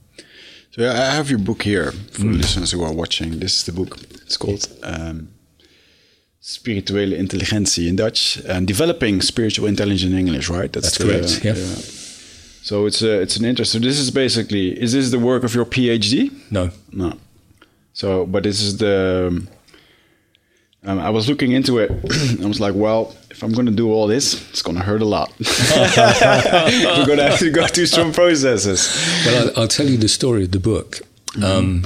So I have your book here for mm. listeners who are watching. This is the book. It's called um, Spirituele Intelligentie in Dutch and Developing Spiritual Intelligence in English, right? That's, That's correct. yeah. yeah. So it's a, it's an interest. So this is basically is this the work of your PhD? No, no. So, but this is the. Um, I was looking into it. I was like, well, if I'm going to do all this, it's going to hurt a lot. We're going to have to go through some processes. Well, I'll, I'll tell you the story of the book. Mm-hmm. Um,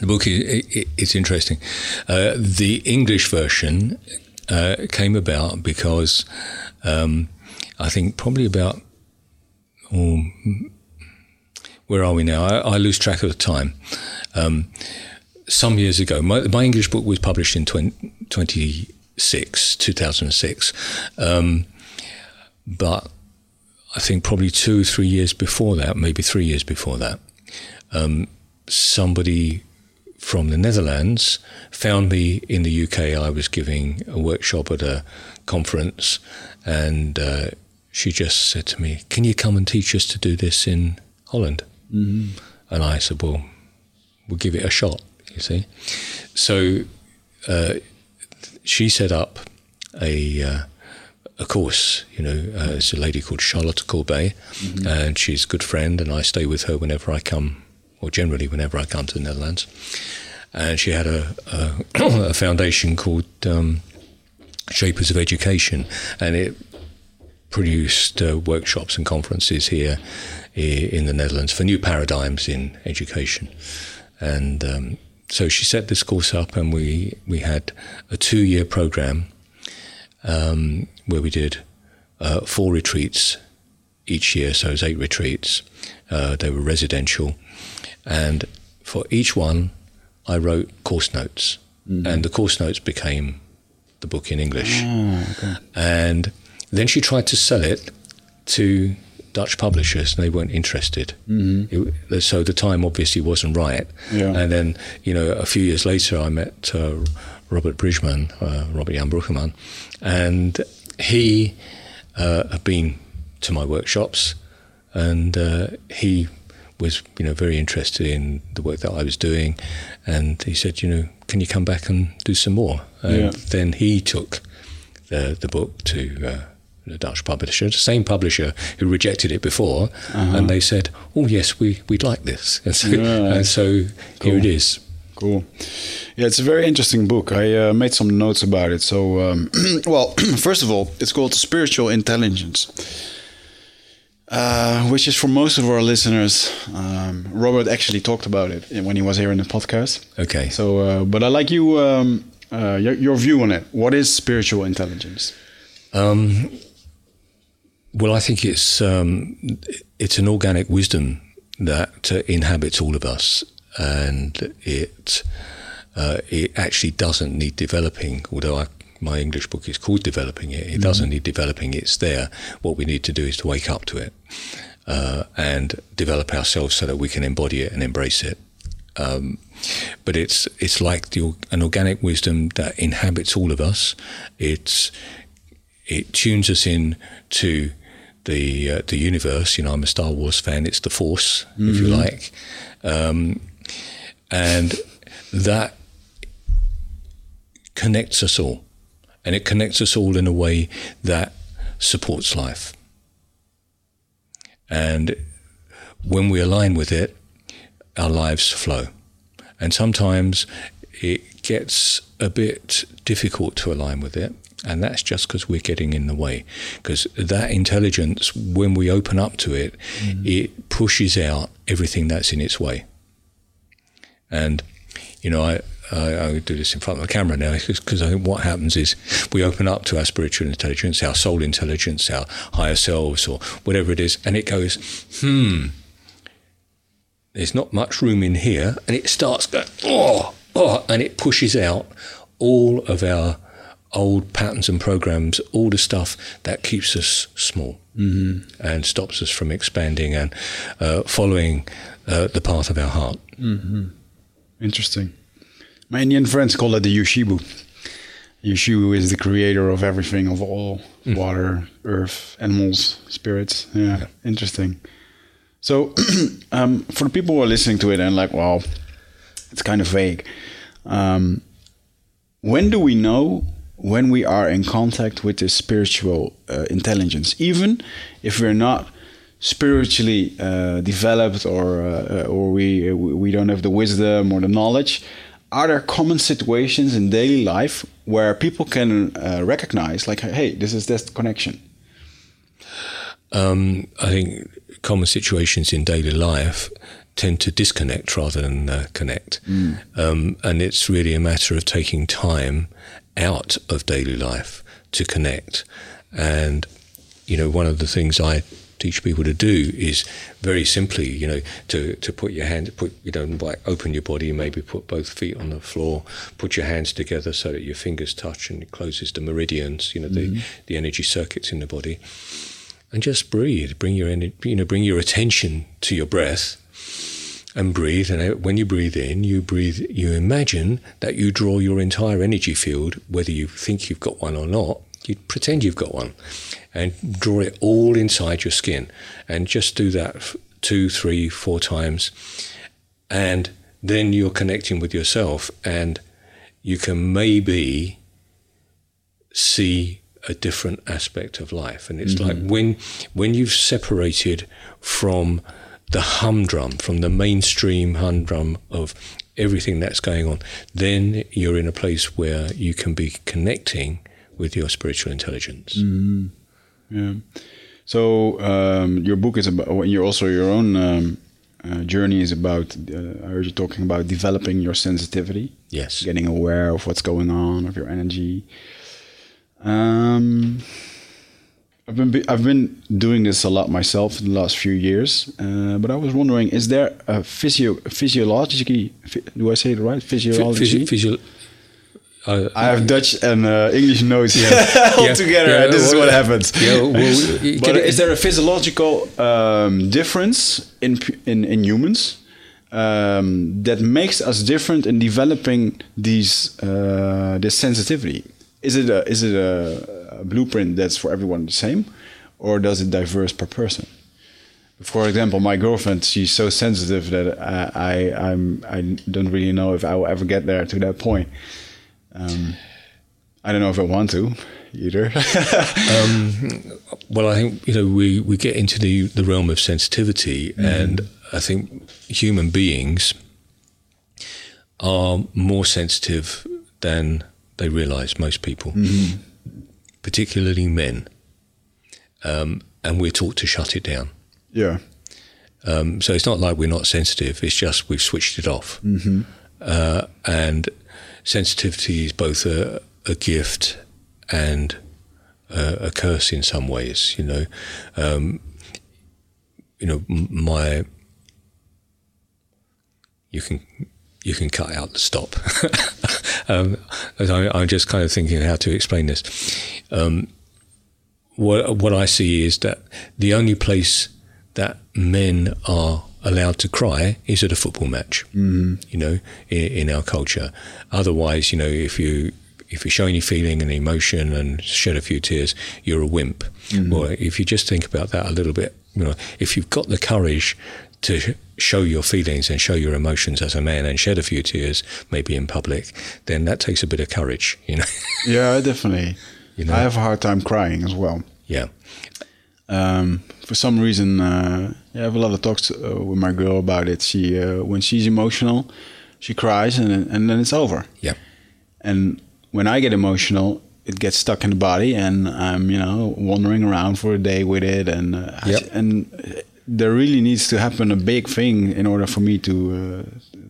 the book is it, it's interesting. Uh, the English version uh, came about because um, I think probably about oh, where are we now? I, I, lose track of the time. Um, some years ago, my, my, English book was published in 20, 20 six, 2006. Um, but I think probably two, three years before that, maybe three years before that, um, somebody from the Netherlands found me in the UK. I was giving a workshop at a conference, and uh, she just said to me, "Can you come and teach us to do this in Holland?" Mm-hmm. And I said, "Well, we'll give it a shot." You see, so. Uh, she set up a uh, a course. You know, uh, it's a lady called Charlotte Courbet, mm-hmm. and she's a good friend, and I stay with her whenever I come, or generally whenever I come to the Netherlands. And she had a, a, a foundation called um, Shapers of Education, and it produced uh, workshops and conferences here in the Netherlands for new paradigms in education. And um, so she set this course up, and we we had a two year program um, where we did uh, four retreats each year. So it was eight retreats. Uh, they were residential, and for each one, I wrote course notes, mm-hmm. and the course notes became the book in English. Oh, okay. And then she tried to sell it to Dutch publishers, and they weren't interested. Mm-hmm. so the time obviously wasn't right. Yeah. And then, you know, a few years later, I met uh, Robert Bridgman, uh, Robert Jan Bruckerman, and he uh, had been to my workshops, and uh, he was, you know, very interested in the work that I was doing, and he said, you know, can you come back and do some more? And Yeah. then he took the the book to. The Dutch publisher, the same publisher who rejected it before, and they said, "Oh yes, we we'd like this," and so, Yeah. and so here it is. Cool. Yeah, it's a very interesting book. I uh, made some notes about it. So, um, well, first of all, it's called Spiritual Intelligence, uh, which is for most of our listeners. Um, Robert actually talked about it when he was here in the podcast. Okay. So, uh, but I like you, um, uh, your, your view on it. What is spiritual intelligence? Well, I think it's um, it's an organic wisdom that uh, inhabits all of us, and it uh, it actually doesn't need developing. Although I, my English book is called "Developing It," it doesn't need developing. It's there. What we need to do is to wake up to it uh, and develop ourselves so that we can embody it and embrace it. Um, but it's it's like the, an organic wisdom that inhabits all of us. It's it tunes us in to the uh, the universe. You know, I'm a Star Wars fan. It's the Force, if you like, um, and that connects us all, and it connects us all in a way that supports life. And when we align with it, our lives flow. And sometimes it gets a bit difficult to align with it. And that's just because we're getting in the way. Because that intelligence, when we open up to it, it pushes out everything that's in its way. And, you know, I, I, I do this in front of the camera now because I think what happens is we open up to our spiritual intelligence, our soul intelligence, our higher selves, or whatever it is, and it goes, hmm, there's not much room in here, and it starts going, oh, oh, and it pushes out all of our old patterns and programs, all the stuff that keeps us small mm-hmm. and stops us from expanding and uh, following uh, the path of our heart. Interesting. My Indian friends call it the Yuxibu. Yuxibu is the creator of everything, of all water, earth, animals, spirits. Yeah, interesting. So, um, for the people who are listening to it and like, wow, it's kind of vague. Um, when do we know when we are in contact with this spiritual uh, intelligence, even if we're not spiritually uh, developed or uh, or we we don't have the wisdom or the knowledge? Are there common situations in daily life where people can uh, recognize, like, hey, this is this connection? Um, I think common situations in daily life tend to disconnect rather than uh, connect. Um, and it's really a matter of taking time out of daily life to connect. And, you know, one of the things I teach people to do is very simply, you know, to, to put your hand, put, you know, like open your body, maybe put both feet on the floor, put your hands together so that your fingers touch and it closes the meridians, you know, the, mm-hmm. the energy circuits in the body. And just breathe. Bring your, you know, bring your attention to your breath and breathe. And when you breathe in, you breathe, you imagine that you draw your entire energy field, whether you think you've got one or not, you pretend you've got one and draw it all inside your skin. And just do that two, three, four times. And then you're connecting with yourself and you can maybe see a different aspect of life. And it's mm-hmm. like when when you've separated from the humdrum, from the mainstream humdrum of everything that's going on, then you're in a place where you can be connecting with your spiritual intelligence. Yeah. So um, your book is about. You're also your own um, uh, journey is about. Uh, I heard you talking about developing your sensitivity, Yes. getting aware of what's going on, of your energy. Um, I've been I've been doing this a lot myself in the last few years, uh, but I was wondering: is there a physio physiologically? Do I say it right? Phy- Physiology. physi- physio- I, I have Dutch and uh, English notes all Yeah. together. Yeah, this is what happens. yeah, well, but is there a physiological um, difference in, in in humans um, that makes us different in developing these uh, this sensitivity? Is it a, is it a blueprint that's for everyone the same, or does it diverse per person? For example, my girlfriend, she's so sensitive that I, I I'm I don't really know if I will ever get there to that point. Um, I don't know if I want to either. Um, well, I think you know we, we get into the the realm of sensitivity, mm-hmm. and I think human beings are more sensitive than they realise. Most people, mm-hmm. Particularly men, um, and we're taught to shut it down. yeah. Um, so it's not like we're not sensitive; it's just we've switched it off. Uh, and sensitivity is both a, a gift and a, a curse in some ways. You know, um, you know m- my. You can you can cut out the stop. um, I, I'm just kind of thinking how to explain this. Um, what what I see is that the only place that men are allowed to cry is at a football match. Mm. You know, in, in our culture. Otherwise, you know, if you if you show any feeling and emotion and shed a few tears, you're a wimp. Well, if you just think about that a little bit, you know, if you've got the courage to show your feelings and show your emotions as a man and shed a few tears, maybe in public, then that takes a bit of courage. You know, Yeah, definitely. You know? I have a hard time crying as well. yeah. Um, for some reason, uh, I have a lot of talks uh, with my girl about it. She, uh, when she's emotional, she cries and then- and then it's over. Yeah. And when I get emotional, it gets stuck in the body, and I'm you know wandering around for a day with it, and uh, Yep. and there really needs to happen a big thing in order for me to uh,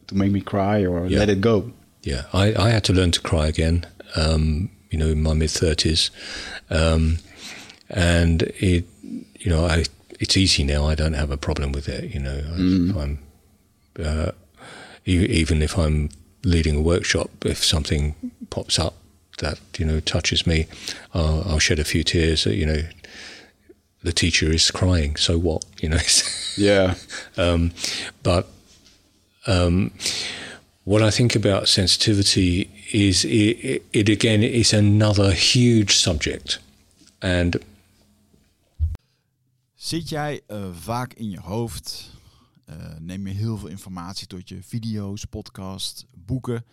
to make me cry or Yeah. let it go. Yeah, I, I had to learn to cry again, um, you know, in my mid 30s. Um, and it, you know, I, it's easy now. I don't have a problem with it, you know. I, I'm, uh, e- even if I'm leading a workshop, if something pops up that, you know, touches me, I'll, I'll shed a few tears, you know. The teacher is crying, so what, you know? Yeah, Um, but um, what I think about sensitivity is it, it, it again is another huge subject, and Zit jij eh, vaak in je hoofd? Eh, neem je heel veel informatie tot je video's, podcasts, boeken?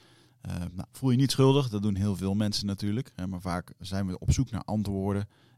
Eh, nou, voel je niet schuldig, dat doen heel veel mensen natuurlijk. Eh, maar vaak zijn we op zoek naar antwoorden.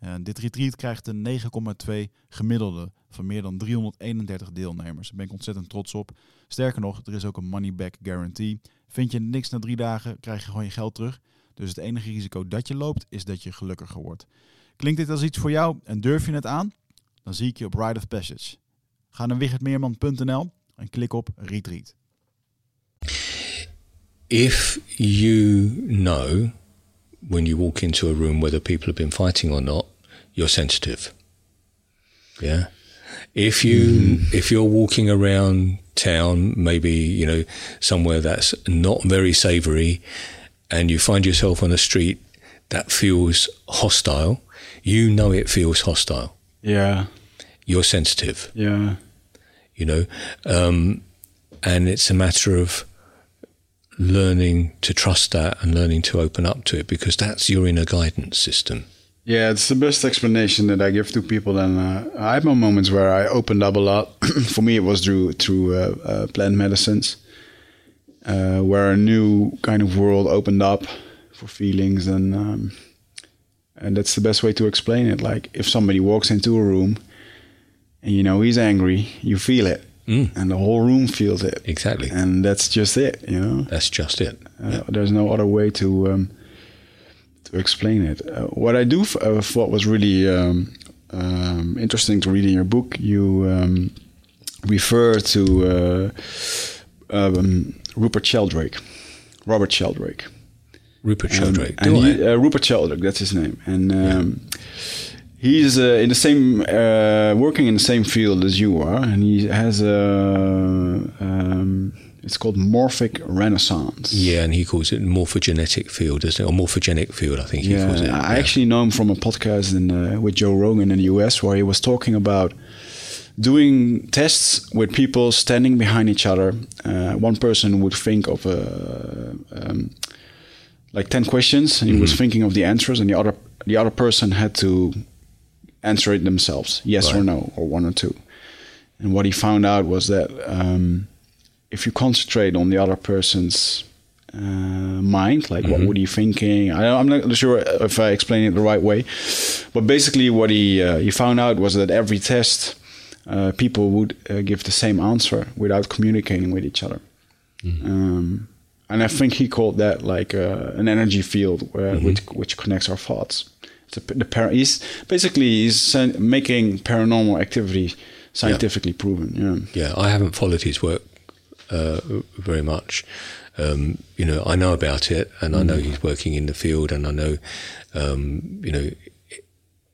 Eh, dit retreat krijgt een 9,2 gemiddelde van meer dan 331 deelnemers. Daar ben ik ontzettend trots op. Sterker nog, er is ook een money back guarantee. Vind je niks na drie dagen, krijg je gewoon je geld terug. Dus het enige risico dat je loopt, is dat je gelukkiger wordt. Klinkt dit als iets voor jou en durf je het aan? Dan zie ik je op Ride of Passage. Ga naar wichertmeerman.nl en klik op Retreat. if you know when you walk into a room whether people have been fighting or not, you're sensitive. Yeah. If you if you're walking around town, maybe you know somewhere that's not very savoury, and you find yourself on a street that feels hostile, you know it feels hostile. yeah, You're sensitive. yeah, you know um, and it's a matter of learning to trust that and learning to open up to it because that's your inner guidance system Yeah, it's the best explanation that I give to people. And uh, I have my moments where I opened up a lot. For me, it was through through uh, uh, plant medicines, uh, where a new kind of world opened up for feelings, and um, and that's the best way to explain it. Like if somebody walks into a room, and you know he's angry, you feel it, Mm. and the whole room feels it. Exactly. and that's just it. You know, That's just it. uh, there's no other way to um, to explain it. Uh, what I do f- uh, thought was really um, um, interesting to read in your book. You um, refer to uh, um, Rupert Sheldrake, Robert Sheldrake. Rupert And- Sheldrake. and Do he- I? uh, Rupert Sheldrake, that's his name, and um, he's uh, in the same, uh, working in the same field as you are, and he has a, um, it's called morphic resonance. yeah, and he calls it morphogenetic field, isn't it? Or morphogenic field, I think he Yeah, calls it. I actually know him from a podcast in, uh, with Joe Rogan in the US where he was talking about doing tests with people standing behind each other. Uh, one person would think of a, um, like 10 questions and he Mm-hmm. was thinking of the answers and the other the other person had to answer it themselves yes or no or one or two and what he found out was that um, if you concentrate on the other person's uh, mind like what would he thinking I, i'm not sure if i explain it the right way but basically what he uh, he found out was that every test uh, people would uh, give the same answer without communicating with each other um, and I think he called that like uh, an energy field where, which, which connects our thoughts. It's the par- he's basically he's making paranormal activity scientifically proven. Yeah. yeah, I haven't followed his work uh, very much. Um, you know, I know about it, and I know he's working in the field, and I know, um, you know,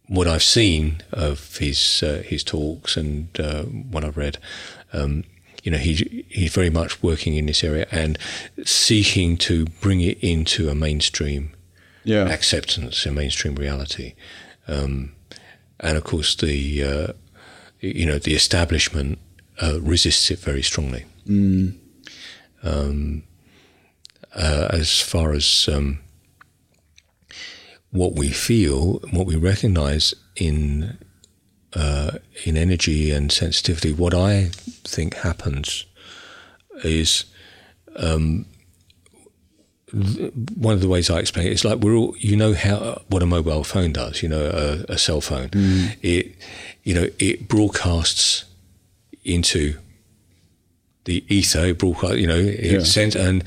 what I've seen of his uh, his talks and uh, what I've read. Um, you know, he's he's very much working in this area and seeking to bring it into a mainstream Yeah. acceptance in mainstream reality. Um, and of course, the uh, you know the establishment uh, resists it very strongly. Um, uh, as far as um, what we feel, what we recognize in uh, in energy and sensitivity, what I think happens is one of the ways I explain it. it is like we're all, you know how what a mobile phone does, you know, a, a cell phone. It, you know, it broadcasts into the ether. Broadcast, you know, it Yeah. sends and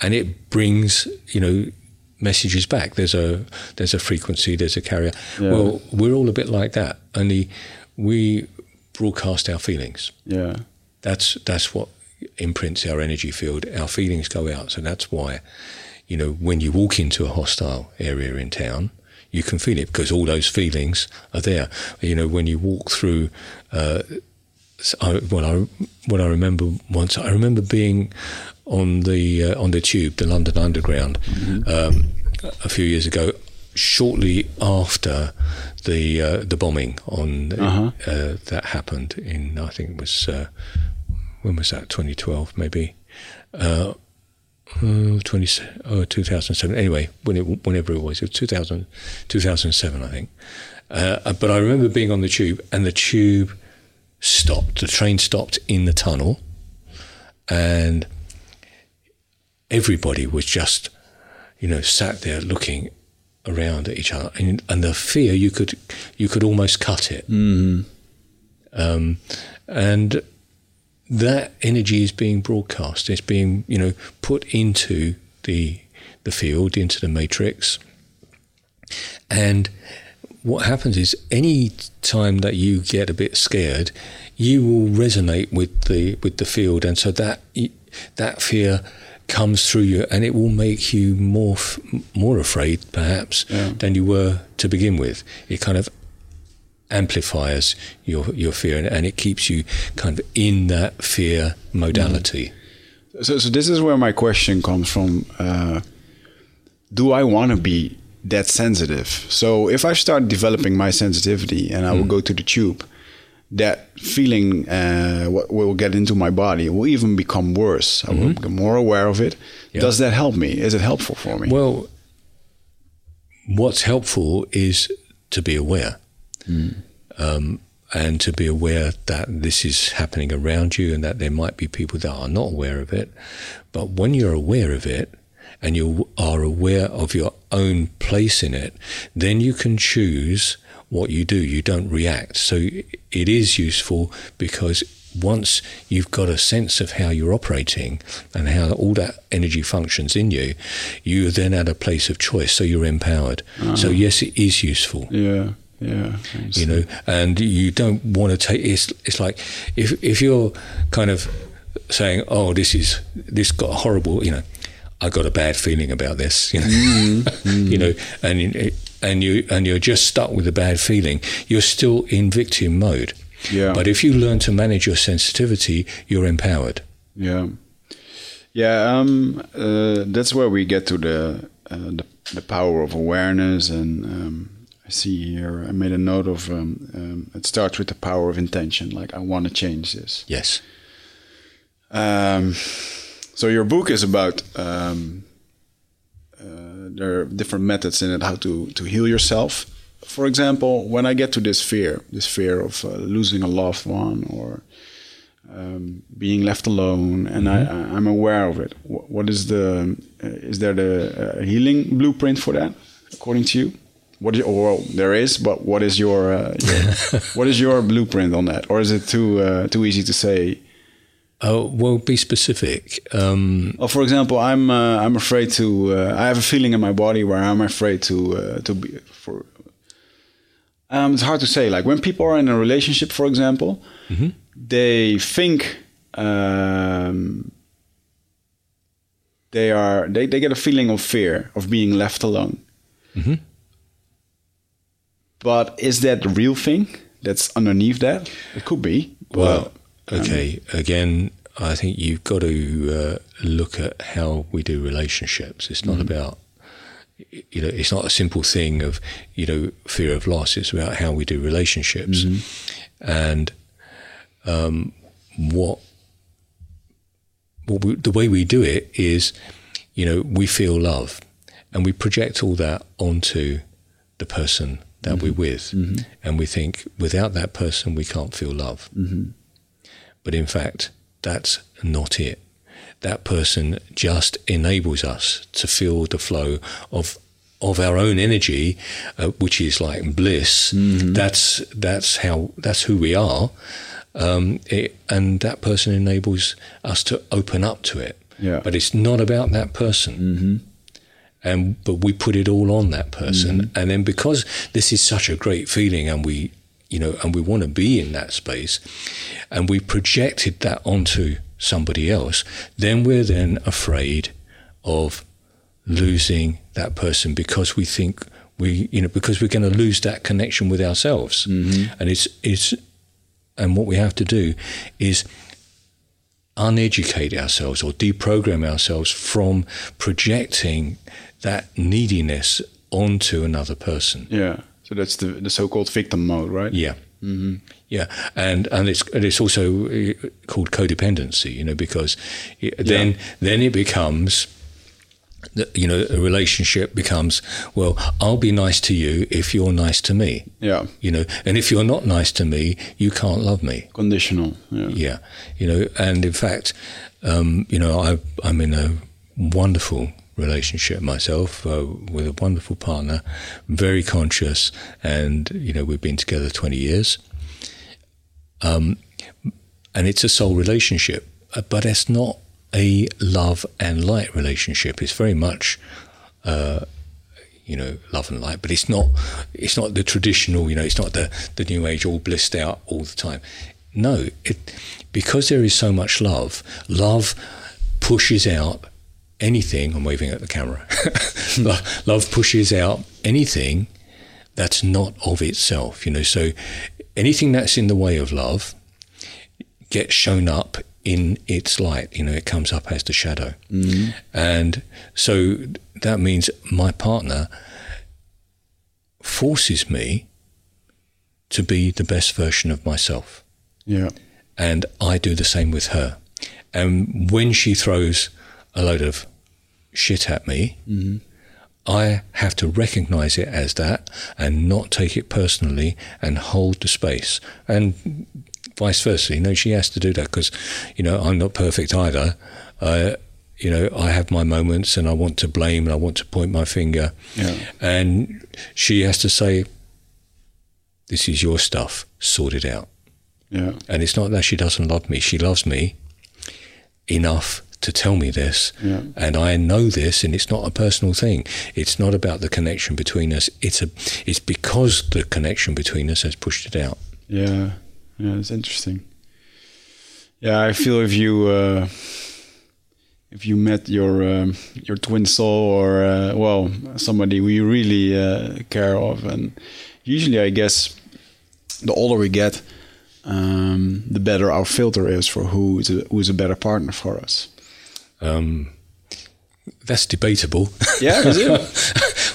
and it brings, you know, messages back. There's a there's a frequency. There's a carrier. Yeah. Well, we're all a bit like that. Only we broadcast our feelings. Yeah. That's that's what imprints our energy field. Our feelings go out, so that's why, you know, when you walk into a hostile area in town, you can feel it because all those feelings are there. You know, when you walk through. Uh, I, well, I what I remember once, I remember being on the uh, on the tube, the London Underground, um, a few years ago, shortly after the uh, the bombing on Uh-huh. uh, that happened in I think it was uh, when was that? 2012 maybe? Uh, uh, 20, oh, 2007 anyway when it, whenever it was it was 2000, 2007 I think. Uh, but I remember being on the tube and the tube stopped the train stopped in the tunnel and everybody was just you know sat there looking around at each other and, and the fear you could you could almost cut it um, and that energy is being broadcast. It's being, you know, put into the the field, into the matrix. And what happens is, any time that you get a bit scared, you will resonate with the with the field, and so that that fear comes through you, and it will make you more f- more afraid, perhaps, Yeah. than you were to begin with. It kind of amplifies your your fear and, and it keeps you kind of in that fear modality. So, so this is where my question comes from. Uh, do I want to be that sensitive? So if I start developing my sensitivity and I will go to the tube, that feeling uh, what will get into my body will even become worse. I will become more aware of it. Yeah. Does that help me? Is it helpful for me? Well, what's helpful is to be aware. Um, and to be aware that this is happening around you and that there might be people that are not aware of it. But when you're aware of it and you are aware of your own place in it, then you can choose what you do. You don't react. So it is useful because once you've got a sense of how you're operating and how all that energy functions in you, you're then at a place of choice. So you're empowered. So ah. yes, it is useful Yeah, yeah. You know and you don't want to take it's it's like if if you're kind of saying oh this is this got horrible you know i got a bad feeling about this you know you know and and you and you're just stuck with a bad feeling you're still in victim mode Yeah. but if you learn to manage your sensitivity you're empowered Yeah, yeah. Um, uh, that's where we get to the uh, the, the power of awareness, and um, I see here. I made a note of. Um, um, it starts with the power of intention. Like I want to change this. yes Um, so your book is about. Um, uh, there are different methods in it how to to heal yourself. For example, when I get to this fear, this fear of uh, losing a loved one or um, being left alone, and I, I, I'm aware of it. What, what is the uh, is there the uh, healing blueprint for that, according to you? What is, well, there is, but what is your, uh, your what is your blueprint on that, or is it too uh, too easy to say? Oh well be specific um Well, for example, I'm uh, I'm afraid to. Uh, I have a feeling in my body where I'm afraid to uh, to be for. Um, it's hard to say. Like when people are in a relationship, for example, they think um, they are they, they get a feeling of fear of being left alone. But is that the real thing that's underneath that? It could be. Well, but, okay. Again, I think you've got to uh, look at how we do relationships. It's not mm-hmm. about, you know, it's not a simple thing of, you know, fear of loss. It's about how we do relationships, mm-hmm. and um, what, what we, the way we do it is, you know, we feel love, and we project all that onto the person that we're mm-hmm. with, and we think without that person we can't feel love. But in fact, that's not it. That person just enables us to feel the flow of of our own energy, uh, which is like bliss. That's that's how that's who we are, um, it, and that person enables us to open up to it. Yeah. But it's not about that person and but we put it all on that person and then because this is such a great feeling and we you know and we want to be in that space and we projected that onto somebody else then we're then afraid of losing that person because we think we you know because we're going to lose that connection with ourselves mm-hmm. and it's it's and what we have to do is uneducate ourselves or deprogram ourselves from projecting that neediness onto another person. yeah. So that's the the so-called victim mode, right? Yeah. Mm-hmm. Yeah, and and it's and it's also uh, called codependency, you know, because it, then then it becomes, you know, a relationship becomes well, I'll be nice to you if you're nice to me, Yeah. you know, and if you're not nice to me, you can't love me. Conditional. Yeah. Yeah, you know, and in fact, um, you know, I, I'm in a wonderful relationship myself uh, with a wonderful partner, very conscious, and you know, we've been together 20 years. Um, and it's a soul relationship, uh, but it's not a love and light relationship. It's very much uh, you know, love and light, but it's not it's not the traditional, you know, it's not the, the new age all blissed out all the time. No, it because there is so much love, love pushes out anything I'm waving at the camera. Love pushes out anything that's not of itself, you know. So anything that's in the way of love gets shown up in its light. You know, it comes up as the shadow. Mm-hmm. And so that means my partner forces me to be the best version of myself. Yeah. And I do the same with her. And when she throws a load of shit at me, I have to recognize it as that and not take it personally and hold the space. And vice versa, you know, she has to do that because, you know, I'm not perfect either. Uh, you know, I have my moments and I want to blame and I want to point my finger. Yeah. And she has to say, this is your stuff, sort it out. Yeah. And it's not that she doesn't love me, she loves me enough to tell me this. Yeah. And I know this and it's not a personal thing. It's not about the connection between us. It's a it's because the connection between us has pushed it out. Yeah. Yeah, it's interesting. Yeah, I feel if you uh, if you met your um, your twin soul or uh, well somebody we really uh, care of, and usually I guess the older we get, um, the better our filter is for who is a, who is a better partner for us. Um, that's debatable. Yeah, is it?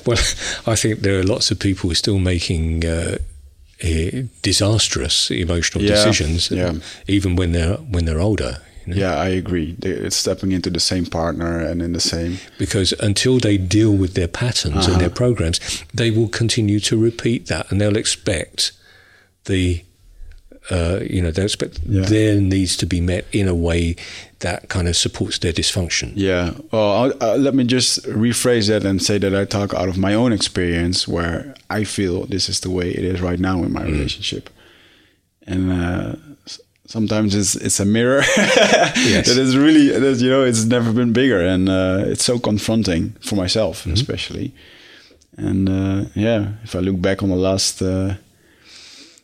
well, I think there are lots of people who are still making uh, eh, disastrous emotional Yeah, decisions, yeah. even when they're when they're older. you know. yeah, I agree. It's stepping into the same partner and in the same. Because until they deal with their patterns and their Uh-huh. programs, they will continue to repeat that, and they'll expect the, uh, you know, they'll expect Yeah. their needs to be met in a way that kind of supports their dysfunction. Yeah. Well, I'll, uh, let me just rephrase that and say that I talk out of my own experience, where I feel this is the way it is right now in my relationship, and uh, sometimes it's it's a mirror that is really that you know it's never been bigger, and uh, it's so confronting for myself especially. And uh, yeah, if I look back on the last uh,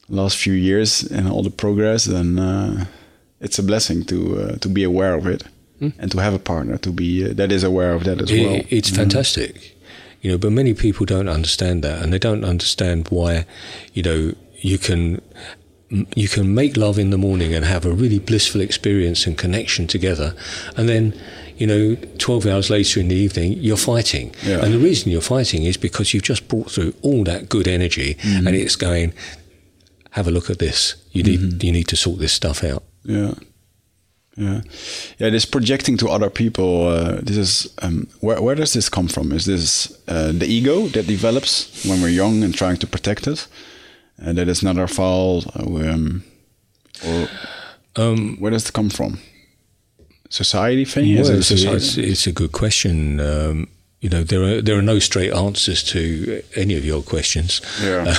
last few years and all the progress, then uh, it's a blessing to uh, to be aware of it and to have a partner to be uh, that is aware of that as I- well. It's fantastic, you know. But many people don't understand that, and they don't understand why, you know, you can you can make love in the morning and have a really blissful experience and connection together, and then. You know, 12 hours later in the evening, you're fighting. Yeah. And the reason you're fighting is because you've just brought through all that good energy Mm-hmm. and it's going, have a look at this. You need, Mm-hmm. you need to sort this stuff out. Yeah. Yeah, yeah. This projecting to other people. Uh, this is um, where where does this come from? Is this uh, the ego that develops when we're young and trying to protect it? Uh, that it's not our fault, uh, um, or Um, where does it come from? Society thing? Is Well, it it's, society? it's, it's a good question. Um, you know, there are there are no straight answers to any of your questions. Yeah.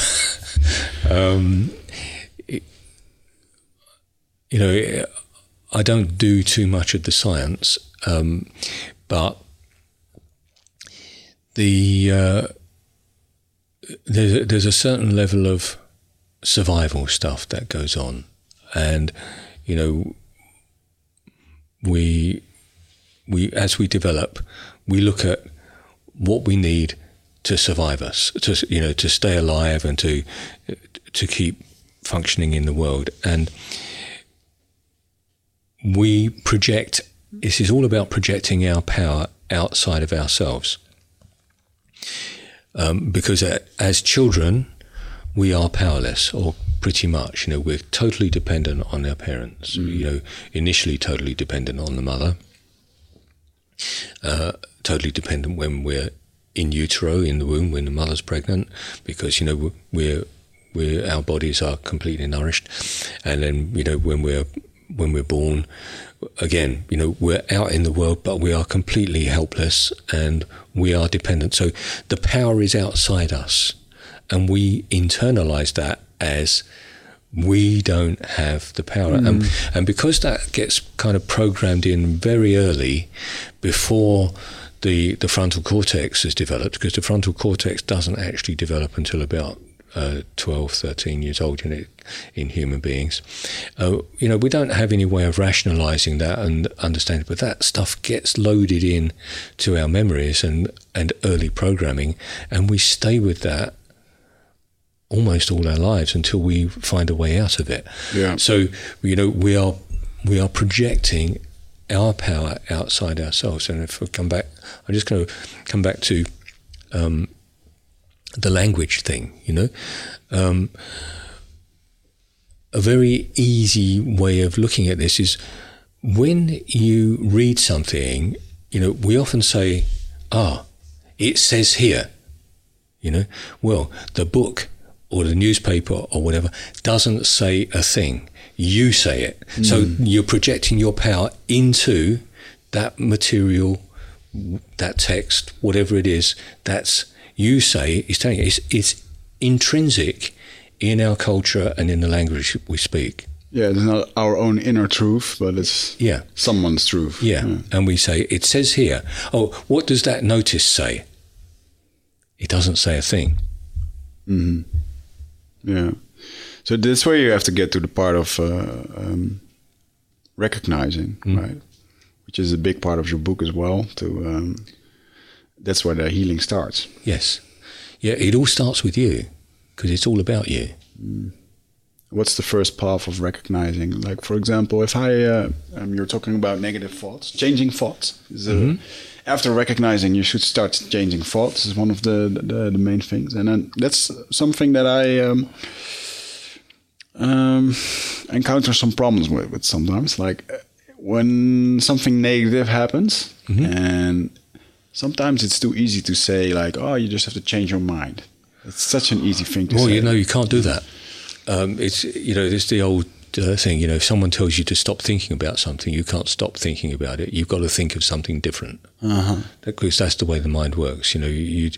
um, you know, I don't do too much of the science, um, but the uh, there's a, there's a certain level of survival stuff that goes on, and you know, we we as we develop, we look at what we need to survive us, to you know, to stay alive and to to keep functioning in the world, and we project. This is all about projecting our power outside of ourselves, um, because as children, we are powerless, or pretty much. You know, we're totally dependent on our parents. You know, initially totally dependent on the mother, uh, totally dependent when we're in utero, in the womb, when the mother's pregnant, because you know we're we're our bodies are completely nourished, and then you know when we're when we're born, again, you know we're out in the world, but we are completely helpless and we are dependent. So the power is outside us, and we internalize that as we don't have the power. And, mm. and because that gets kind of programmed in very early before the the frontal cortex is developed because the frontal cortex doesn't actually develop until about uh, 12 13 years old in, it, in human beings uh, you know we don't have any way of rationalizing that and understanding but that stuff gets loaded in to our memories and and early programming and we stay with that almost all our lives until we find a way out of it. Yeah. So you know we are we are projecting our power outside ourselves. And if we come back, I'm just going to come back to um, the language thing. You know, um, a very easy way of looking at this is when you read something. You know, we often say, "Ah, it says here, you know, well, the book or the newspaper or whatever doesn't say a thing. You say it. So you're projecting your power into that material, that text, whatever it is. That's you say is telling you. It's, it's intrinsic in our culture and in the language we speak. Yeah, it's not our own inner truth, but it's Yeah. someone's truth. Yeah. And we say, it says here, oh, what does that notice say? It doesn't say a thing. Mm-hmm. Yeah. So this way you have to get to the part of uh, um, recognizing, right? Which is a big part of your book as well. To um, that's where the healing starts. Yes. Yeah, it all starts with you because it's all about you. What's the first path of recognizing? Like, for example, if I uh, um, you're talking about negative thoughts, changing thoughts. Is uh, After recognizing, you should start changing thoughts. Is one of the, the the main things, and then that's something that I. Um, um, encounter some problems with, with sometimes. Like uh, when something negative happens, and sometimes it's too easy to say, like, "Oh, you just have to change your mind." It's such an easy thing to Well, say. Well, you know, you can't do that. Um, it's you know, it's the old uh, thing. You know, if someone tells you to stop thinking about something, you can't stop thinking about it. You've got to think of something different. Uh-huh. Because that's the way the mind works. You know, you,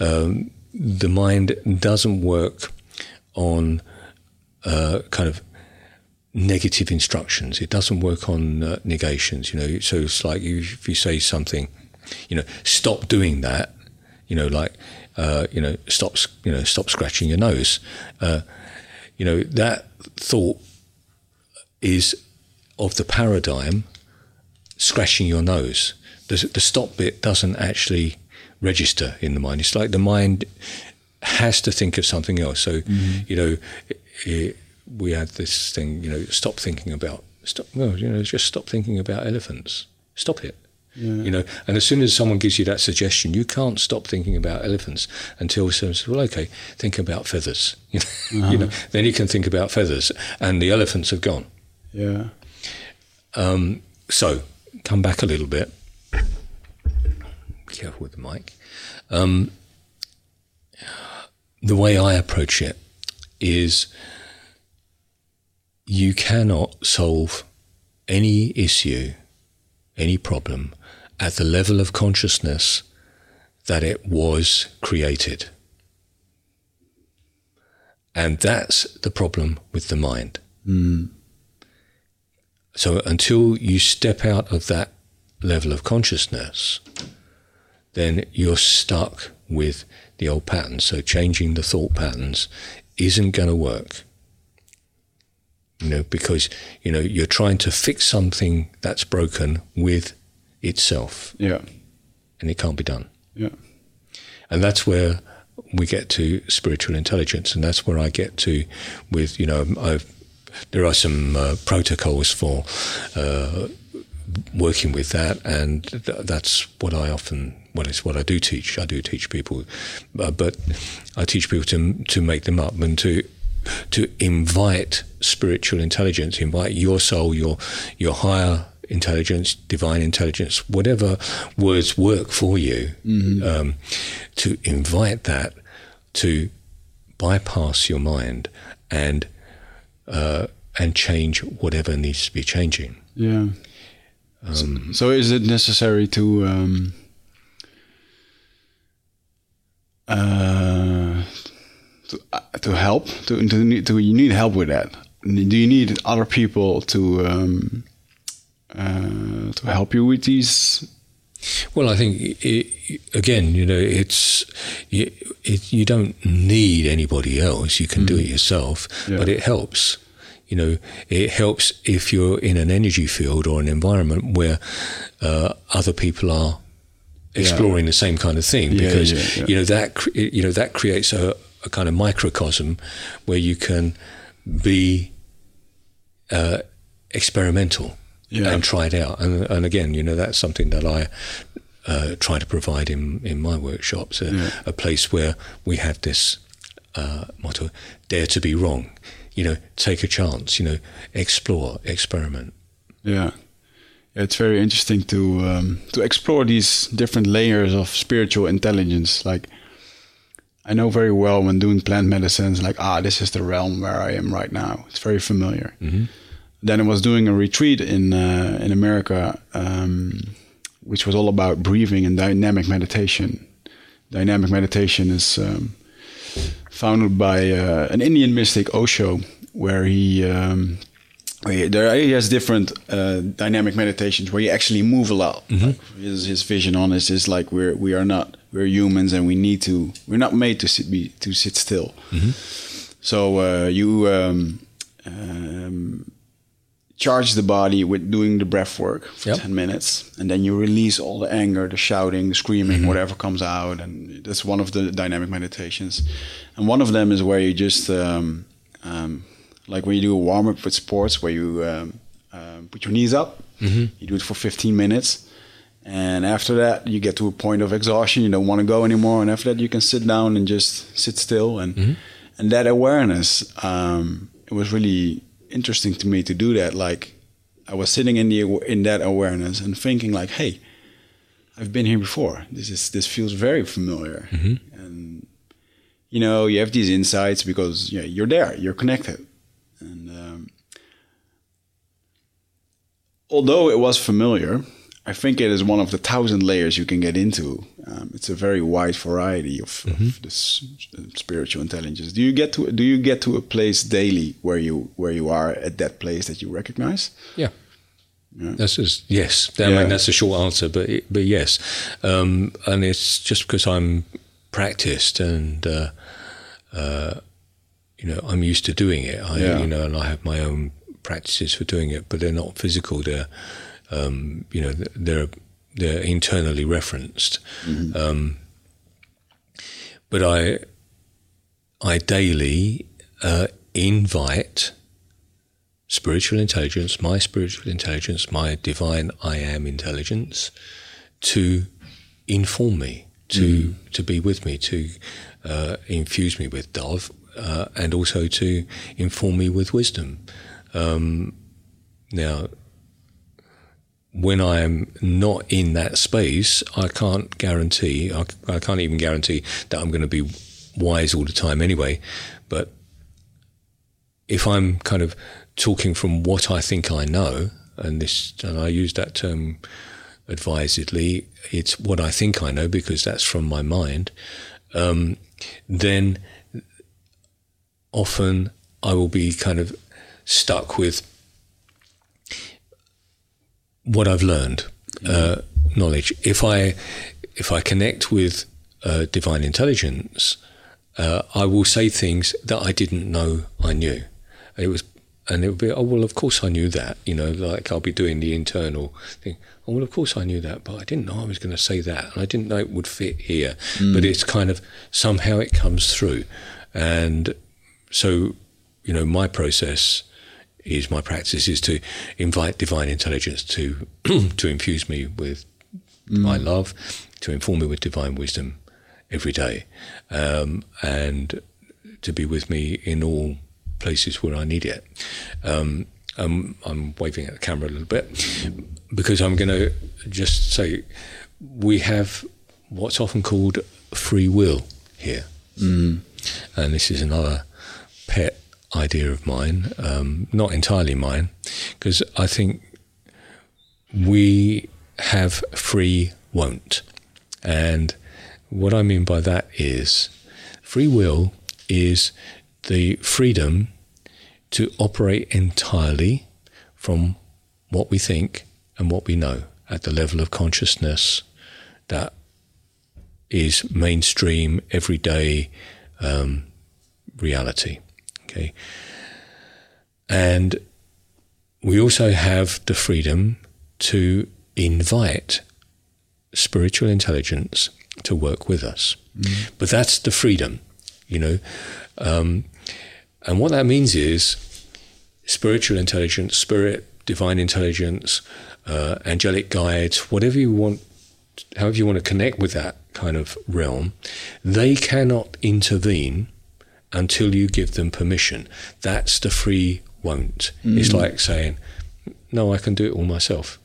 um, the mind doesn't work on uh, kind of negative instructions. It doesn't work on uh, negations. You know, so it's like you, if you say something, you know, stop doing that. You know, like uh, you know, stop, you know, stop scratching your nose. Uh, you know, that thought is of the paradigm scratching your nose. The, the stop bit doesn't actually register in the mind. It's like the mind has to think of something else. So, you know, i we had this thing, you know, stop thinking about, stop, well, you know, just stop thinking about elephants. Stop it. You know, and as soon as someone gives you that suggestion, you can't stop thinking about elephants until someone says, "Well, okay, think about feathers." You know, you know, then you can think about feathers, and the elephants have gone. Yeah. Um, so, come back a little bit. Be careful with the mic. Um, the way I approach it is you cannot solve any issue, any problem at the level of consciousness that it was created. And that's the problem with the mind. Hmm. So until you step out of that level of consciousness, then you're stuck with the old patterns. So changing the thought patterns isn't going to work. You know, because you know you're trying to fix something that's broken with itself, Yeah. and it can't be done. Yeah. And that's where we get to spiritual intelligence, and that's where I get to with you know I've, there are some uh, protocols for uh, working with that, and th- that's what I often well it's what I do teach. I do teach people, uh, but I teach people to to make them up and to to invite spiritual intelligence, invite your soul, your your higher intelligence, divine intelligence, whatever words work for you, um, to invite that to bypass your mind and uh, and change whatever needs to be changing. Yeah. so, so is it necessary to um, uh, to, uh, to help to to need to you need help with that? Do you need other people to um, uh, to help you with these? Well, I think it, again, you know, it's you, it, you don't need anybody else. You can do it yourself, Yeah. but it helps. You know, it helps if you're in an energy field or an environment where uh, other people are exploring the same kind of thing, Yeah, because yeah, yeah. you know that you know that creates a, a kind of microcosm where you can be uh, experimental Yeah. and try it out. And, and again, you know, that's something that I uh, try to provide in, in my workshops, a, Yeah. a place where we have this uh, motto, dare to be wrong. You know, take a chance, you know, explore, experiment. Yeah, It's very interesting to um, to explore these different layers of spiritual intelligence. Like I know very well when doing plant medicines, like ah, this is the realm where I am right now. It's very familiar. Then I was doing a retreat in uh, in America, um, which was all about breathing and dynamic meditation. Dynamic meditation is um, founded by uh, an Indian mystic Osho, where he um, there he has different uh, dynamic meditations where you actually move a lot. Like his, his vision on this is like we're we are not we're humans and we need to we're not made to sit be to sit still. So uh, you um, um, charge the body with doing the breath work for Yep. 10 minutes and then you release all the anger the shouting the screaming whatever comes out and that's one of the dynamic meditations. And one of them is where you just um, um, like when you do a warm-up with sports where you um, um, put your knees up. You do it for 15 minutes and after that you get to a point of exhaustion. You don't want to go anymore and after that you can sit down and just sit still and and that awareness um, it was really interesting to me to do that. Like i was sitting in the in that awareness and thinking like hey i've been here before. This is this feels very familiar. And you know you have these insights because yeah you're there you're connected. And um, although it was familiar, I think it is one of the thousand layers you can get into. Um, it's a very wide variety of, of this spiritual intelligence. Do you get to do you get to a place daily where you where you are at that place that you recognize? Yeah. That's just, yes. I Yeah. mean, that's a short answer, but but yes, um, and it's just because I'm practiced and uh, uh, you know I'm used to doing it. I, Yeah. You know, and I have my own practices for doing it, but they're not physical. They're um, you know they're they're internally referenced. Um, but I I daily uh, invite spiritual intelligence, my spiritual intelligence, my divine I am intelligence, to inform me, to to be with me, to uh, infuse me with dove, uh, and also to inform me with wisdom. Um, now, when I am not in that space, I can't guarantee, I, I can't even guarantee that I'm going to be wise all the time anyway. But if I'm kind of talking from what I think I know, and this, and I use that term advisedly, it's what I think I know because that's from my mind, um, then often I will be kind of stuck with what I've learned, uh, knowledge. If I if I connect with uh, divine intelligence, uh, I will say things that I didn't know I knew. It was, and it would be, oh well, of course I knew that. You know, like I'll be doing the internal thing. Oh well, of course I knew that, but I didn't know I was going to say that, and I didn't know it would fit here. But it's kind of somehow it comes through, and so you know, my process is my practice is to invite divine intelligence to to infuse me with my love, to inform me with divine wisdom every day, um, and to be with me in all places where I need it. Um, um, I'm waving at the camera a little bit because I'm going to just say we have what's often called free will here, mm. and this is another pet idea of mine, um, not entirely mine, because I think we have free won't. And what I mean by that is free will is the freedom to operate entirely from what we think and what we know at the level of consciousness that is mainstream, everyday um, reality. Okay. And we also have the freedom to invite spiritual intelligence to work with us. But that's the freedom, you know. Um, and what that means is spiritual intelligence, spirit, divine intelligence, uh, angelic guides, whatever you want, however you want to connect with that kind of realm, they cannot intervene until you give them permission. That's the free won't. It's like saying, no, I can do it all myself.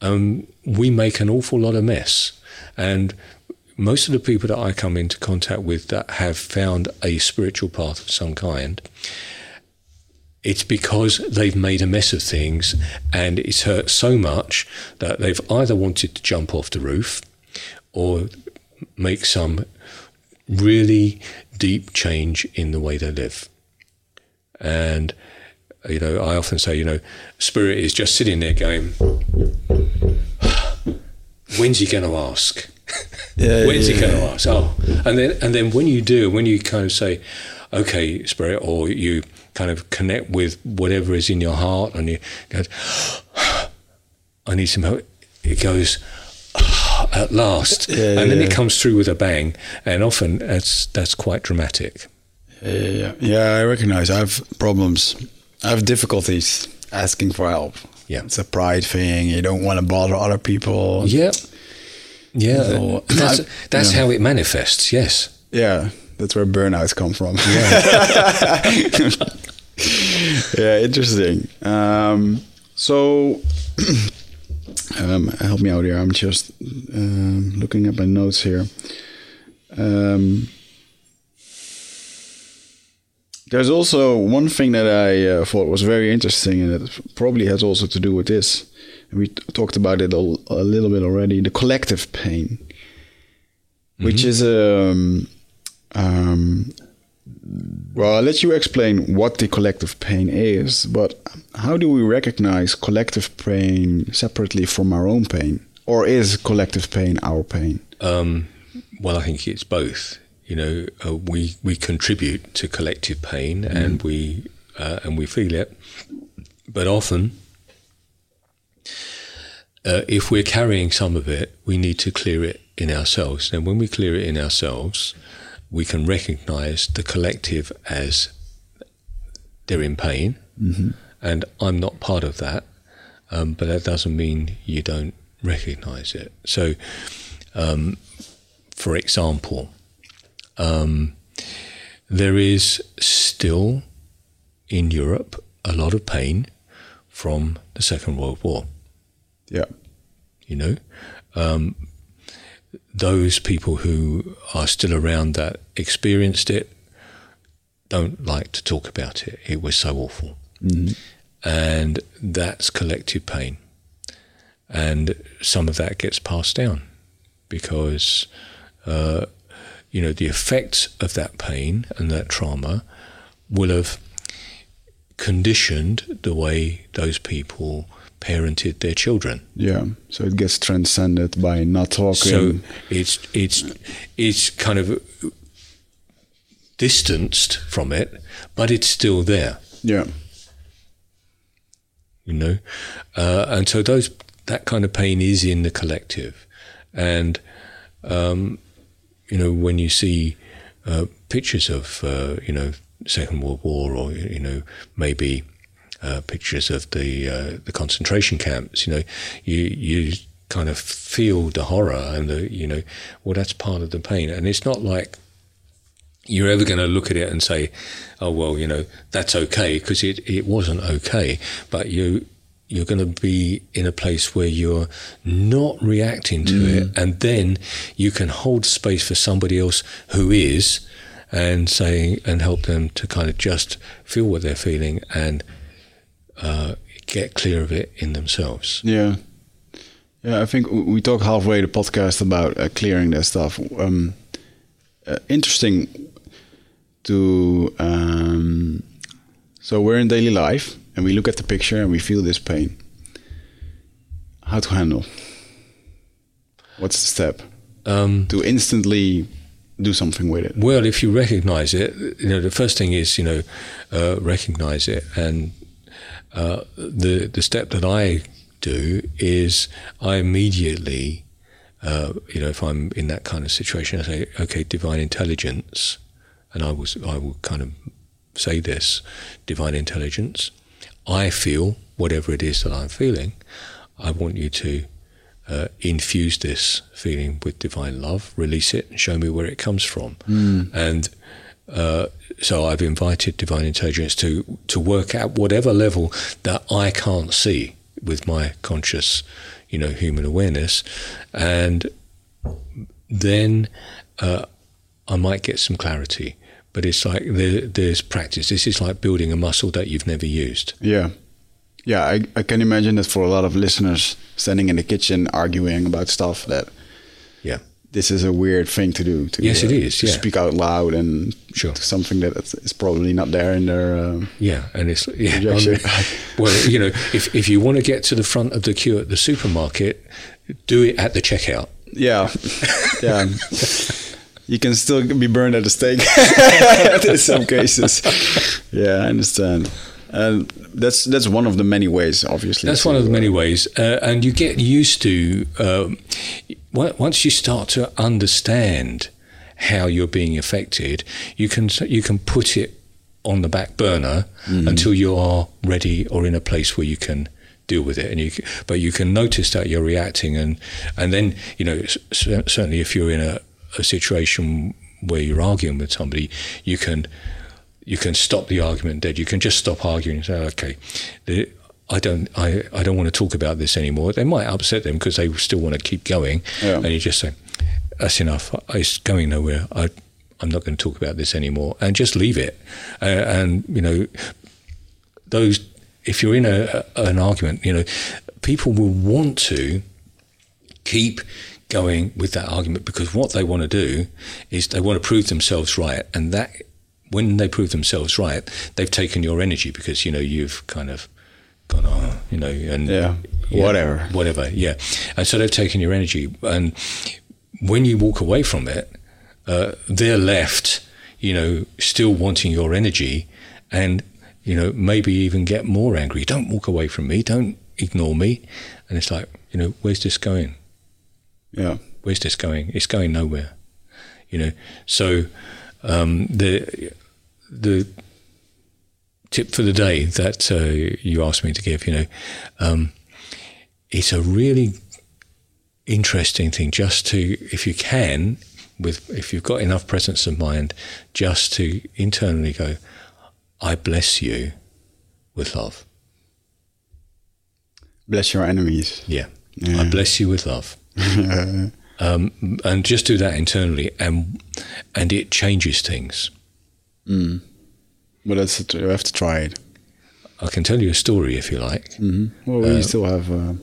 um, we make an awful lot of mess. And most of the people that I come into contact with that have found a spiritual path of some kind, it's because they've made a mess of things and it's hurt so much that they've either wanted to jump off the roof or make some really deep change in the way they live. And, you know, I often say, you know, spirit is just sitting there going, when's he going to ask? Yeah, when's yeah, he going to ask? Oh, and then, and then when you do, when you kind of say, okay, spirit, or you kind of connect with whatever is in your heart and you go, I need some help. It goes, at last. Yeah, and then it comes through with a bang. And often that's, that's quite dramatic. Yeah, yeah, yeah. Yeah, I recognize I have problems. I have difficulties asking for help. Yeah. It's a pride thing. You don't want to bother other people. Yeah. Yeah. So, that's that's yeah. how it manifests, yes. Yeah, that's where burnouts come from. Yeah, interesting. Um, so, um, help me out here. I'm just um, looking at my notes here. Um, there's also one thing that I uh, thought was very interesting, and it probably has also to do with this. We t- talked about it a, a little bit already. The collective pain, which is um, um, well, I'll let you explain what the collective pain is, but how do we recognize collective pain separately from our own pain? Or is collective pain our pain? Um, well, I think it's both. You know, uh, we we contribute to collective pain, and we uh, and we feel it. But often, uh, if we're carrying some of it, we need to clear it in ourselves. And when we clear it in ourselves, we can recognise the collective as they're in pain, and I'm not part of that. Um, but that doesn't mean you don't recognise it. So, um, for example, um, there is still in Europe a lot of pain from the Second World War. Yeah. You know, um, those people who are still around that experienced it don't like to talk about it. It was so awful, and that's collective pain, and some of that gets passed down because uh, you know the effects of that pain and that trauma will have conditioned the way those people parented their children. Yeah. So it gets transcended by not talking. So it's it's it's kind of distanced from it, but it's still there. yeah. You know, uh, and so those that kind of pain is in the collective, and um, you know when you see uh, pictures of uh, you know Second World War or you know maybe uh, pictures of the uh, the concentration camps, you know, you you kind of feel the horror and the you know, well that's part of the pain, and it's not like you're ever going to look at it and say, oh well, you know, that's okay because it it wasn't okay, but you. You're going to be in a place where you're not reacting to it, and then you can hold space for somebody else who is, and say and help them to kind of just feel what they're feeling and uh, get clear of it in themselves. Yeah. Yeah, I think we talk halfway the podcast about uh, clearing that stuff. Um, uh, interesting to. Um, so we're in daily life and we look at the picture and we feel this pain. How to handle? What's the step Um, to instantly do something with it? well, if you recognize it, you know the first thing is you know uh, recognize it, and uh, the the step that I do is I immediately, uh, you know, if I'm in that kind of situation, I say, okay, divine intelligence, and I was I will kind of say this, divine intelligence. I feel whatever it is that I'm feeling. I want you to uh, infuse this feeling with divine love, release it, and show me where it comes from. And uh, so I've invited divine intelligence to to work at whatever level that I can't see with my conscious, you know, human awareness, and then uh, I might get some clarity. But it's like there, there's practice. This is like building a muscle that you've never used. Yeah. Yeah, I, I can imagine that for a lot of listeners standing in the kitchen arguing about stuff that Yeah. This is a weird thing to do. To, Yes, it is, To yeah. speak out loud and Sure. to something that is- probably not there in their. Um, Yeah, and it's yeah. Well, you know, if if you want to get to the front of the queue at the supermarket, do it at the checkout. yeah, yeah. You can still be burned at the stake in some cases. Yeah, I understand. And that's that's one of the many ways, obviously. That's one of the uh, many ways, uh, and you get used to um, once you start to understand how you're being affected. You can you can put it on the back burner mm-hmm. until you are ready or in a place where you can deal with it and you but you can notice that you're reacting and and then you know certainly if you're in a, a situation where you're arguing with somebody you can you can stop the argument dead. You can just stop arguing and say, okay, the, I don't, I, I don't want to talk about this anymore. They might upset them because they still want to keep going, Yeah. and you just say, that's enough. It's going nowhere. I, I'm not going to talk about this anymore, and just leave it. Uh, and you know, those if you're in a, a, an argument, you know, people will want to keep going with that argument because what they want to do is they want to prove themselves right and that when they prove themselves right they've taken your energy because you know you've kind of you know and Yeah, whatever. whatever yeah. And so they've taken your energy. And when you walk away from it uh, they're left you know still wanting your energy and you know maybe even get more angry. Don't walk away from me. Don't ignore me. And it's like you know where's this going? Yeah, where's this going? It's going nowhere, you know. So um, the the tip for the day that uh, you asked me to give, you know, um, it's a really interesting thing. Just to, if you can, with if you've got enough presence of mind, just to internally go, I bless you with love. bless your enemies. Yeah. Yeah. I bless you with love. um, and just do that internally, and and it changes things. But that's you have to try it. I can tell you a story if you like. Well, we still have uh,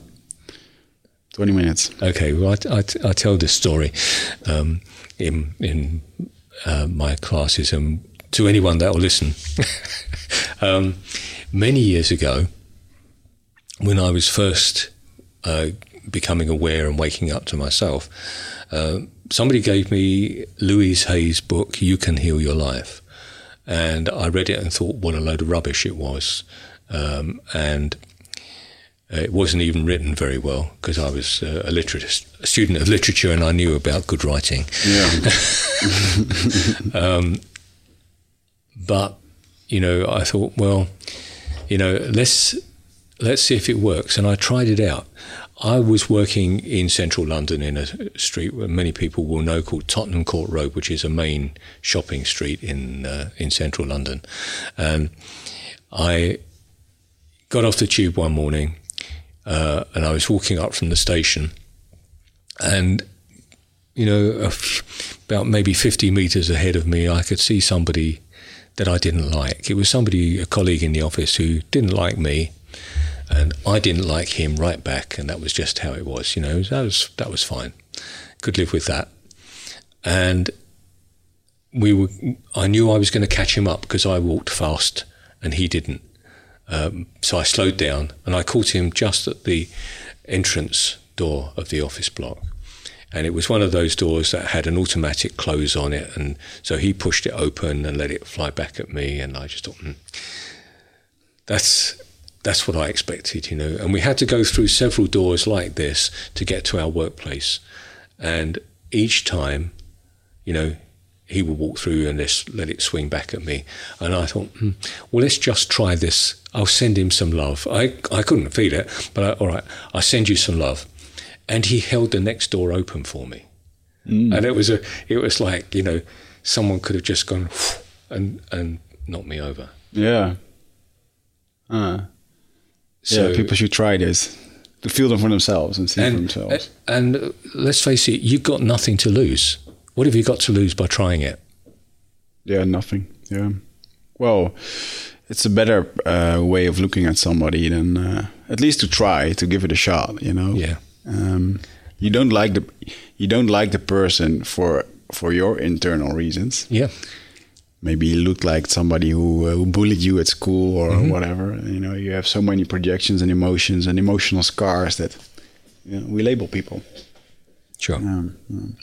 twenty minutes. Okay, well, I, I, I tell this story um, in in uh, my classes and to anyone that will listen. um, many years ago, when I was first uh, becoming aware and waking up to myself, uh, somebody gave me Louise Hay's book, You Can Heal Your Life. And I read it and thought what a load of rubbish it was. Um, and uh, it wasn't even written very well because I was uh, a, literate, a student of literature and I knew about good writing. Yeah, But you know, I thought, well, you know, let's let's see if it works. And I tried it out. I was working in central London in a street where many people will know called Tottenham Court Road, which is a main shopping street in uh, in central London. And I got off the tube one morning, uh, and I was walking up from the station, and you know, about maybe 50 meters ahead of me, I could see somebody that I didn't like. It was somebody, a colleague in the office, who didn't like me, and I didn't like him right back, and that was just how it was. You know, that was that was fine. Could live with that. And we were. I knew I was going to catch him up because I walked fast and he didn't. Um, so I slowed down and I caught him just at the entrance door of the office block. And it was one of those doors that had an automatic close on it. And so he pushed it open and let it fly back at me. And I just thought, hmm, that's, that's what I expected, you know. And we had to go through several doors like this to get to our workplace. And each time, you know, he would walk through and just let it swing back at me. And I thought, hmm, well, let's just try this. I'll send him some love. I, I couldn't feel it, but I, all right, I'll send you some love. And he held the next door open for me. And it was a, it was like, you know, someone could have just gone and, and knocked me over. yeah. Uh, So yeah, people should try this. to feel them for themselves and see for themselves. and uh, let's face it, you've got nothing to lose. What have you got to lose by trying it? Yeah, nothing. Yeah. Well, it's a better uh, way of looking at somebody than uh, at least to try to give it a shot. You know. Yeah. Um, you don't like the you don't like the person for for your internal reasons. Yeah. Maybe you look like somebody who, uh, who bullied you at school or whatever. You know, you have so many projections and emotions and emotional scars that you know, we label people. Sure. Um, um,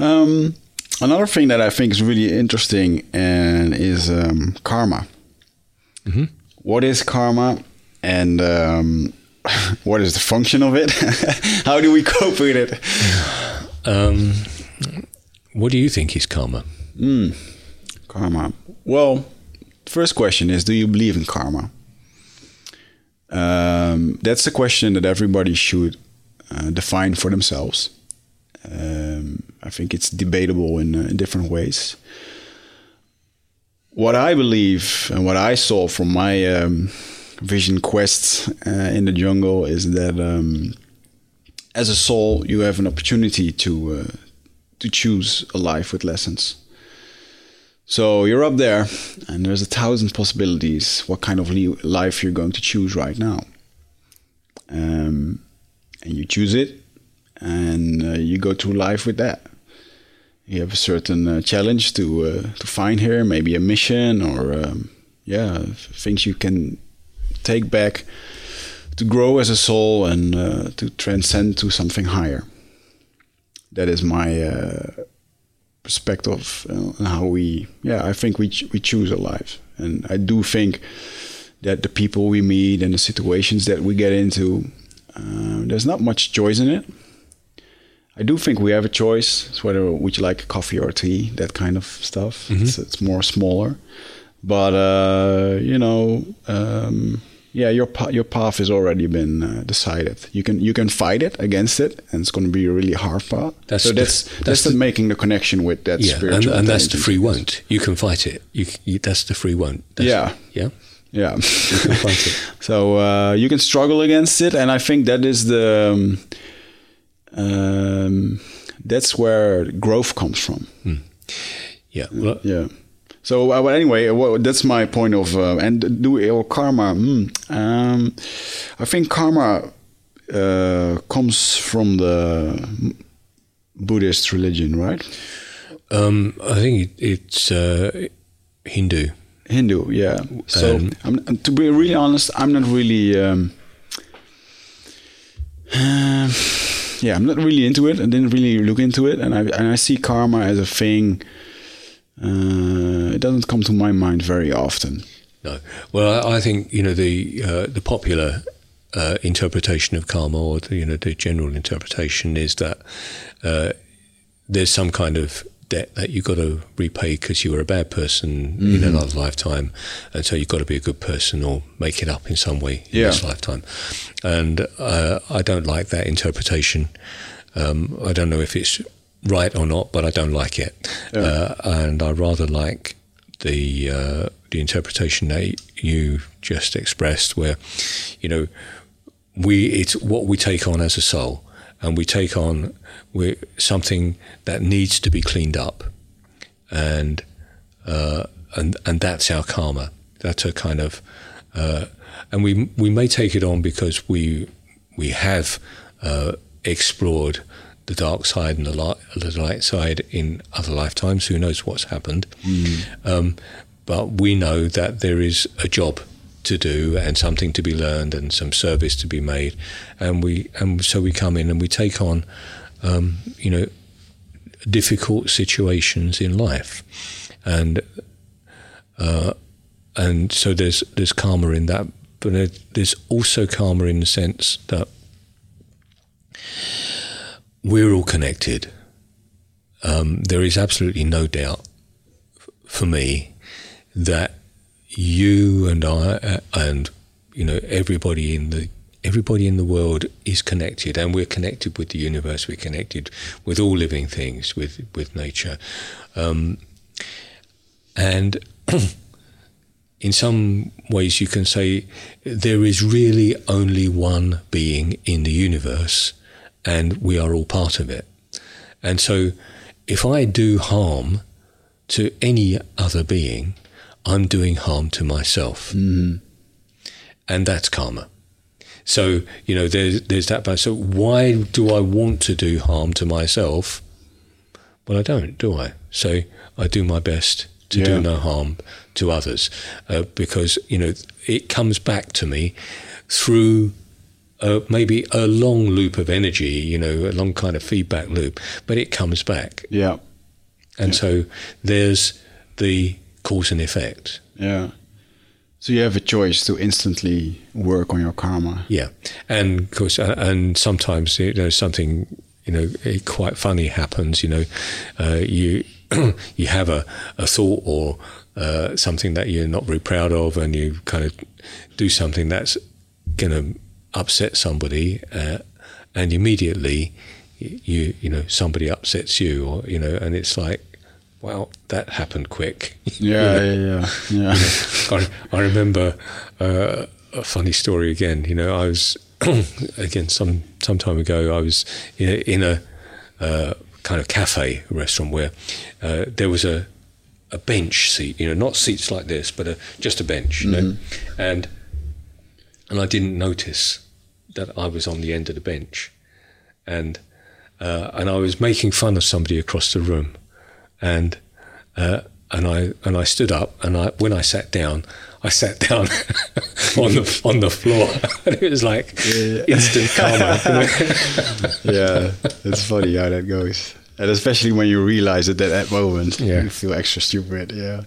um, another thing that I think is really interesting and is um, karma. What is karma, and um, what is the function of it? How do we cope with it? Um, what do you think is karma? Karma. Well, first question is: Do you believe in karma? Um, that's a question that everybody should uh, define for themselves. Um, I think it's debatable in, uh, in different ways. What I believe and what I saw from my um, vision quests uh, in the jungle is that um, as a soul, you have an opportunity to uh, to choose a life with lessons. So you're up there, and there's a thousand possibilities what kind of li- life you're going to choose right now. Um, and you choose it, and uh, you go through life with that. You have a certain uh, challenge to uh, to find here, maybe a mission or um, yeah, things you can take back to grow as a soul and uh, to transcend to something higher. That is my uh, perspective uh, on how we yeah i think we ch- we choose our lives. And i do think that the people we meet and the situations that we get into uh, there's not much choice in it. I do think we have a choice it's whether would you like coffee or tea that kind of stuff. It's, it's more smaller. But uh, you know um, yeah your your path has already been uh, decided you can you can fight it against it and it's going to be a really hard path That's so the- that's that's, that's the, the- making the connection with that Yeah, and, spiritual and that's the free won't. You can fight it. You, you that's the free won't. That's, Yeah. yeah. yeah You can fight it. so uh, you can struggle against it and i think that is the um, um, that's where growth comes from Yeah. Well, yeah so uh, well, anyway uh, well, that's my point of uh, and do or karma hmm, um, i think karma uh, comes from the buddhist religion right um, I think it, it's uh, Hindu. Hindu, yeah. So, Um, I'm, to be really honest, I'm not really. Um, um, yeah, I'm not really into it. I didn't really look into it, and I and I see karma as a thing. Uh, it doesn't come to my mind very often. No. Well, I, I think you know the uh, the popular uh, interpretation of karma, or the, you know the general interpretation, is that uh, there's some kind of debt that you've got to repay because you were a bad person in another lifetime, and so you've got to be a good person or make it up in some way in Yeah. this lifetime. And uh, I don't like that interpretation. Um, I don't know if it's right or not, but I don't like it. Uh, and I rather like the uh, the interpretation that you just expressed, where you know we it's what we take on as a soul, and we take on we something that needs to be cleaned up, and uh, and and that's our karma. That's a kind of, uh, and we we may take it on because we we have uh, explored the dark side and the light, the light side in other lifetimes. Who knows what's happened? Um, but we know that there is a job to do and something to be learned and some service to be made, and we and so we come in and we take on, um, you know, difficult situations in life, and uh, and so there's there's karma in that, but there's also karma in the sense that we're all connected. Um, there is absolutely no doubt f- for me that you and I uh, and you know everybody in the everybody in the world is connected, and we're connected with the universe. We're connected with all living things, with with nature, um, and in some ways, you can say there is really only one being in the universe, and we are all part of it. And so, if I do harm to any other being, I'm doing harm to myself. Mm-hmm. And that's karma. So, you know, there's, there's that balance. So, why do I want to do harm to myself? Well, I don't, do I? So, I do my best to Yeah. do no harm to others uh, because, you know, it comes back to me through uh, maybe a long loop of energy, you know, a long kind of feedback loop, but it comes back. Yeah. And so there's the cause and effect. Yeah. So you have a choice to instantly work on your karma. Yeah, and of course, uh, and sometimes you know something you know quite funny happens. You know, uh, you you have a, a thought or uh, something that you're not very proud of, and you kind of do something that's going to upset somebody, uh, and immediately you you know somebody upsets you, or you know, and it's like, well, that happened quick. Yeah, yeah, yeah, yeah. I, I remember uh, a funny story again. You know, I was again some some time ago. I was in a, in a uh, kind of cafe restaurant where uh, there was a a bench seat. You know, not seats like this, but a, just a bench. You know, and and I didn't notice that I was on the end of the bench, and uh, and I was making fun of somebody across the room, and uh, and I and I stood up, and I when I sat down, I sat down on the on the floor, and it was like instant karma. yeah, it's funny how that goes. And especially when you realize it at that moment, Yeah. you feel extra stupid. Yeah.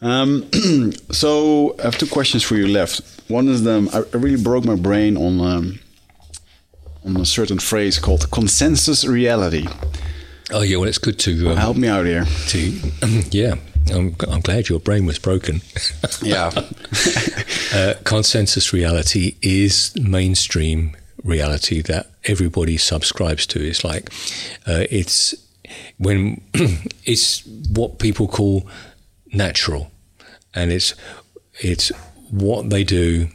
Um, so I have two questions for you left. One is them. I, I really broke my brain on um, on a certain phrase called consensus reality. oh yeah, well it's good to um, Help me out here. to yeah. I'm, I'm glad your brain was broken. Yeah. uh, consensus reality is mainstream reality that everybody subscribes to. It's like uh, it's when it's what people call natural, and it's it's what they do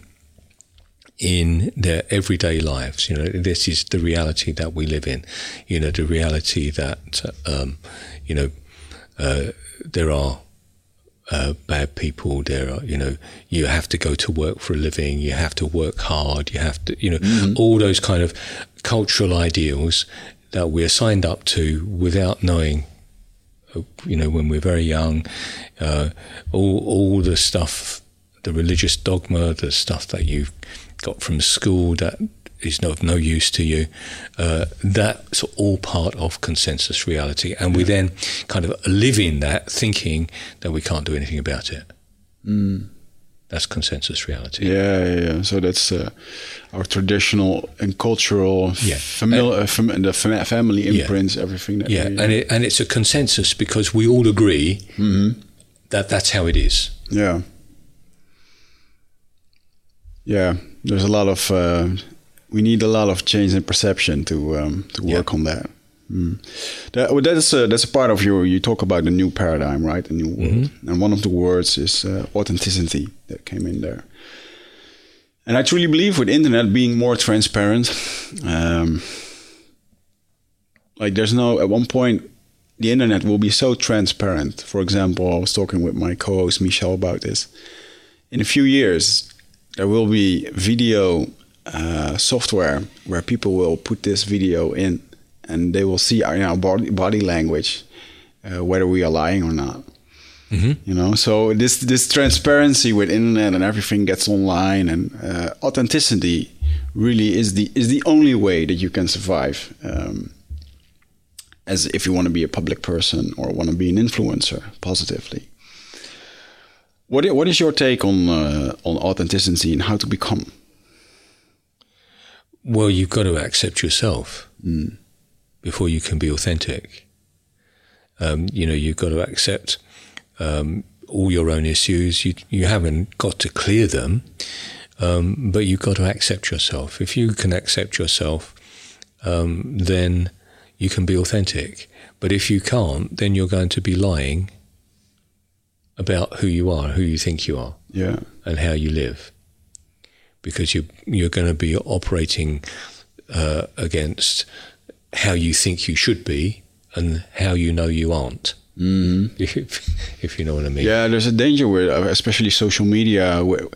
in their everyday lives. You know, this is the reality that we live in. You know, the reality that um, you know uh, there are uh, bad people. There are, you know, you have to go to work for a living. You have to work hard. You have to, you know, all those kind of cultural ideals that we're signed up to without knowing. You know, when we're very young, uh, all all the stuff, the religious dogma, the stuff that you've got from school that is no, of no use to you. Uh, that's all part of consensus reality. And we then kind of live in that thinking that we can't do anything about it. That's consensus reality. Yeah, yeah, yeah. So that's uh, our traditional and cultural, Yeah. famil- uh, fam- the fam- family Yeah. imprints, everything. That Yeah, we- and, it, and it's a consensus because we all agree that that's how it is. Yeah. Yeah, there's a lot of uh, we need a lot of change in perception to um, to Yeah. work on that. Mm. That well, that's a, that's a part of your. You talk about the new paradigm, right? The new world, and one of the words is uh, authenticity that came in there. And I truly believe with internet being more transparent, um, like there's no at one point the internet will be so transparent. For example, I was talking with my co-host Michel about this. In a few years, there will be video uh, software where people will put this video in, and they will see our, you know, body, body language, uh, whether we are lying or not. You know, so this this transparency with internet and everything gets online, and uh, authenticity really is the is the only way that you can survive. Um, as if you want to be a public person or want to be an influencer positively. What what is your take on uh, on authenticity and how to become? Well, you've got to accept yourself before you can be authentic. Um, you know, you've got to accept um, all your own issues. You you haven't got to clear them, um, but you've got to accept yourself. If you can accept yourself, um, then you can be authentic. But if you can't, then you're going to be lying about who you are, who you think you are, Yeah. and how you live, because you you're going to be operating uh, against how you think you should be and how you know you aren't. Mm. If, if you know what I mean. Yeah, there's a danger with, uh, especially social media. Where,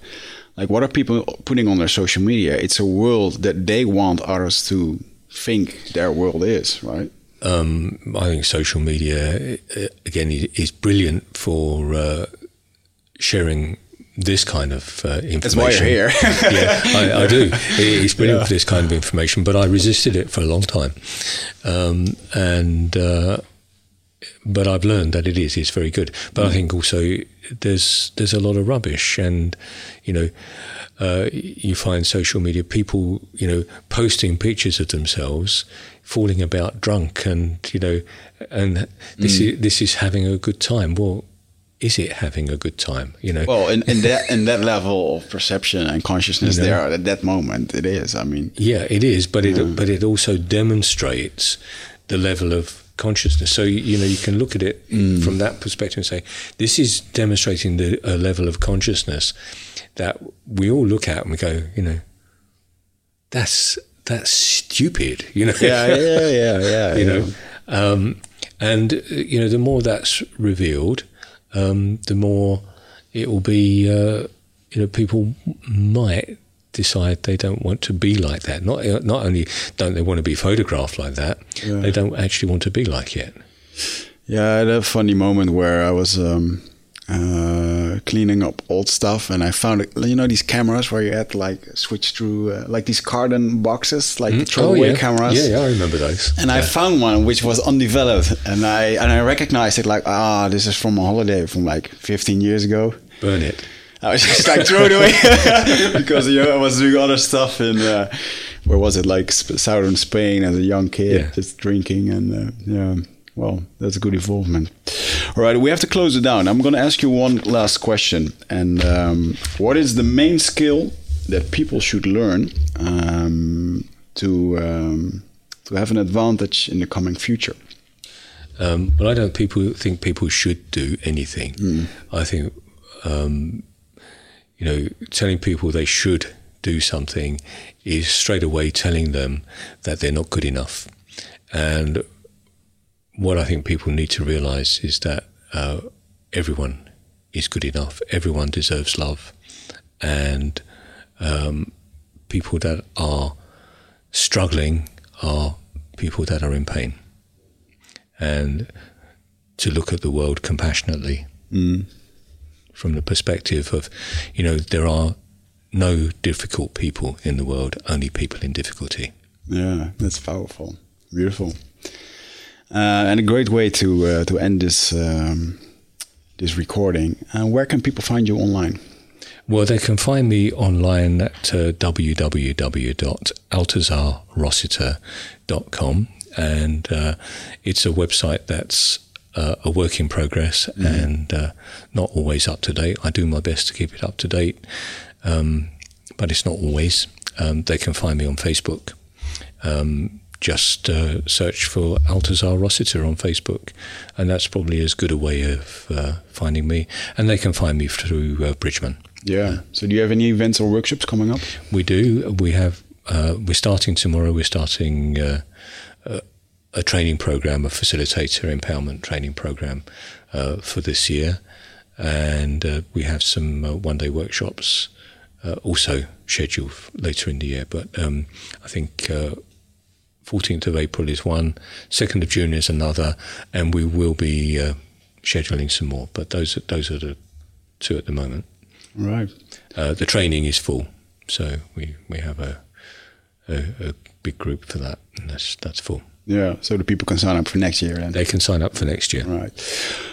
like, what are people putting on their social media? It's a world that they want others to think their world is, right? Um, I think social media again is, is brilliant for uh, sharing this kind of uh, information. That's why you're here. yeah, I, I do. It's brilliant for this kind of information, but I resisted it for a long time, um, and uh, but I've learned that it is. It's very good. But I think also there's there's a lot of rubbish, and you know. Uh, you find social media people, you know, posting pictures of themselves falling about drunk, and you know, and this is this is having a good time. Well, is it having a good time? You know, Well, in, in that in that level of perception and consciousness, You know? there at that moment, it is. I mean, Yeah, it is, but it but it also demonstrates the level of consciousness. So you know you can look at it from that perspective and say this is demonstrating the a level of consciousness that we all look at and we go, you know, that's that's stupid. You know, yeah, yeah, yeah, yeah. you know, um, and uh, you know the more that's revealed, um, the more it will be. Uh, you know, people might decide they don't want to be like that. Not not only don't they want to be photographed like that, they don't actually want to be like it. Yeah, I had a funny moment where I was um, uh, cleaning up old stuff, and I found you know these cameras where you had like switch through uh, like these carton boxes, like the throwaway yeah. cameras. Yeah, yeah, I remember those. And I found one which was undeveloped, and I and I recognized it like ah, this is from a holiday from like 15 years ago. Burn it. I was just like throw it away because you know I was doing other stuff in uh, where was it like southern Spain as a young kid, Yeah. just drinking and uh, yeah. Well, that's a good involvement. All right, we have to close it down. I'm going to ask you one last question, and um, what is the main skill that people should learn um, to um, to have an advantage in the coming future? Um, but I don't people think people should do anything. I think um, you know telling people they should do something is straight away telling them that they're not good enough. And what I think people need to realize is that uh, everyone is good enough. Everyone deserves love, and um, people that are struggling are people that are in pain. And to look at the world compassionately from the perspective of, you know, there are no difficult people in the world, only people in difficulty. Yeah, that's powerful, beautiful, uh, and a great way to uh, to end this um, this recording. Uh, where can people find you online? Well, they can find me online at uh, www.altazarrossiter.com, and uh, it's a website that's uh, a work in progress and uh, not always up to date. I do my best to keep it up to date, um, but it's not always. Um, they can find me on Facebook. Um, just uh, search for Altazar Rossiter on Facebook, and that's probably as good a way of uh, finding me. And they can find me through uh, Bridgman. Yeah. So, do you have any events or workshops coming up? We do. We have. Uh, we're starting tomorrow. We're starting uh, a, a training program, a facilitator empowerment training program uh, for this year, and uh, we have some uh, one-day workshops uh, also scheduled later in the year. But um, I think. Uh, 14th of April is one, 2nd of June is another, and we will be uh, scheduling some more. But those are, those are the two at the moment. Right. Uh, the training is full, so we, we have a, a a big group for that, and that's that's full. Yeah. So the people can sign up for next year then. They can sign up for next year. Right.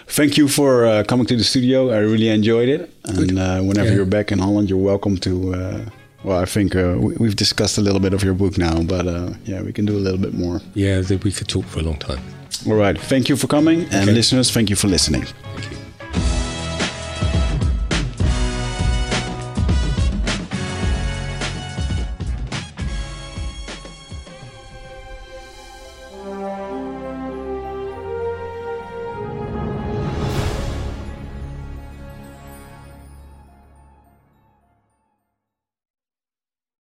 Thank you for uh, coming to the studio. I really enjoyed it. And uh, whenever Yeah. you're back in Holland, you're welcome to. Well, I think uh, we, we've discussed a little bit of your book now, but uh, yeah, we can do a little bit more. Yeah, we could talk for a long time. All right. Thank you for coming. And Okay. listeners, thank you for listening. Thank you.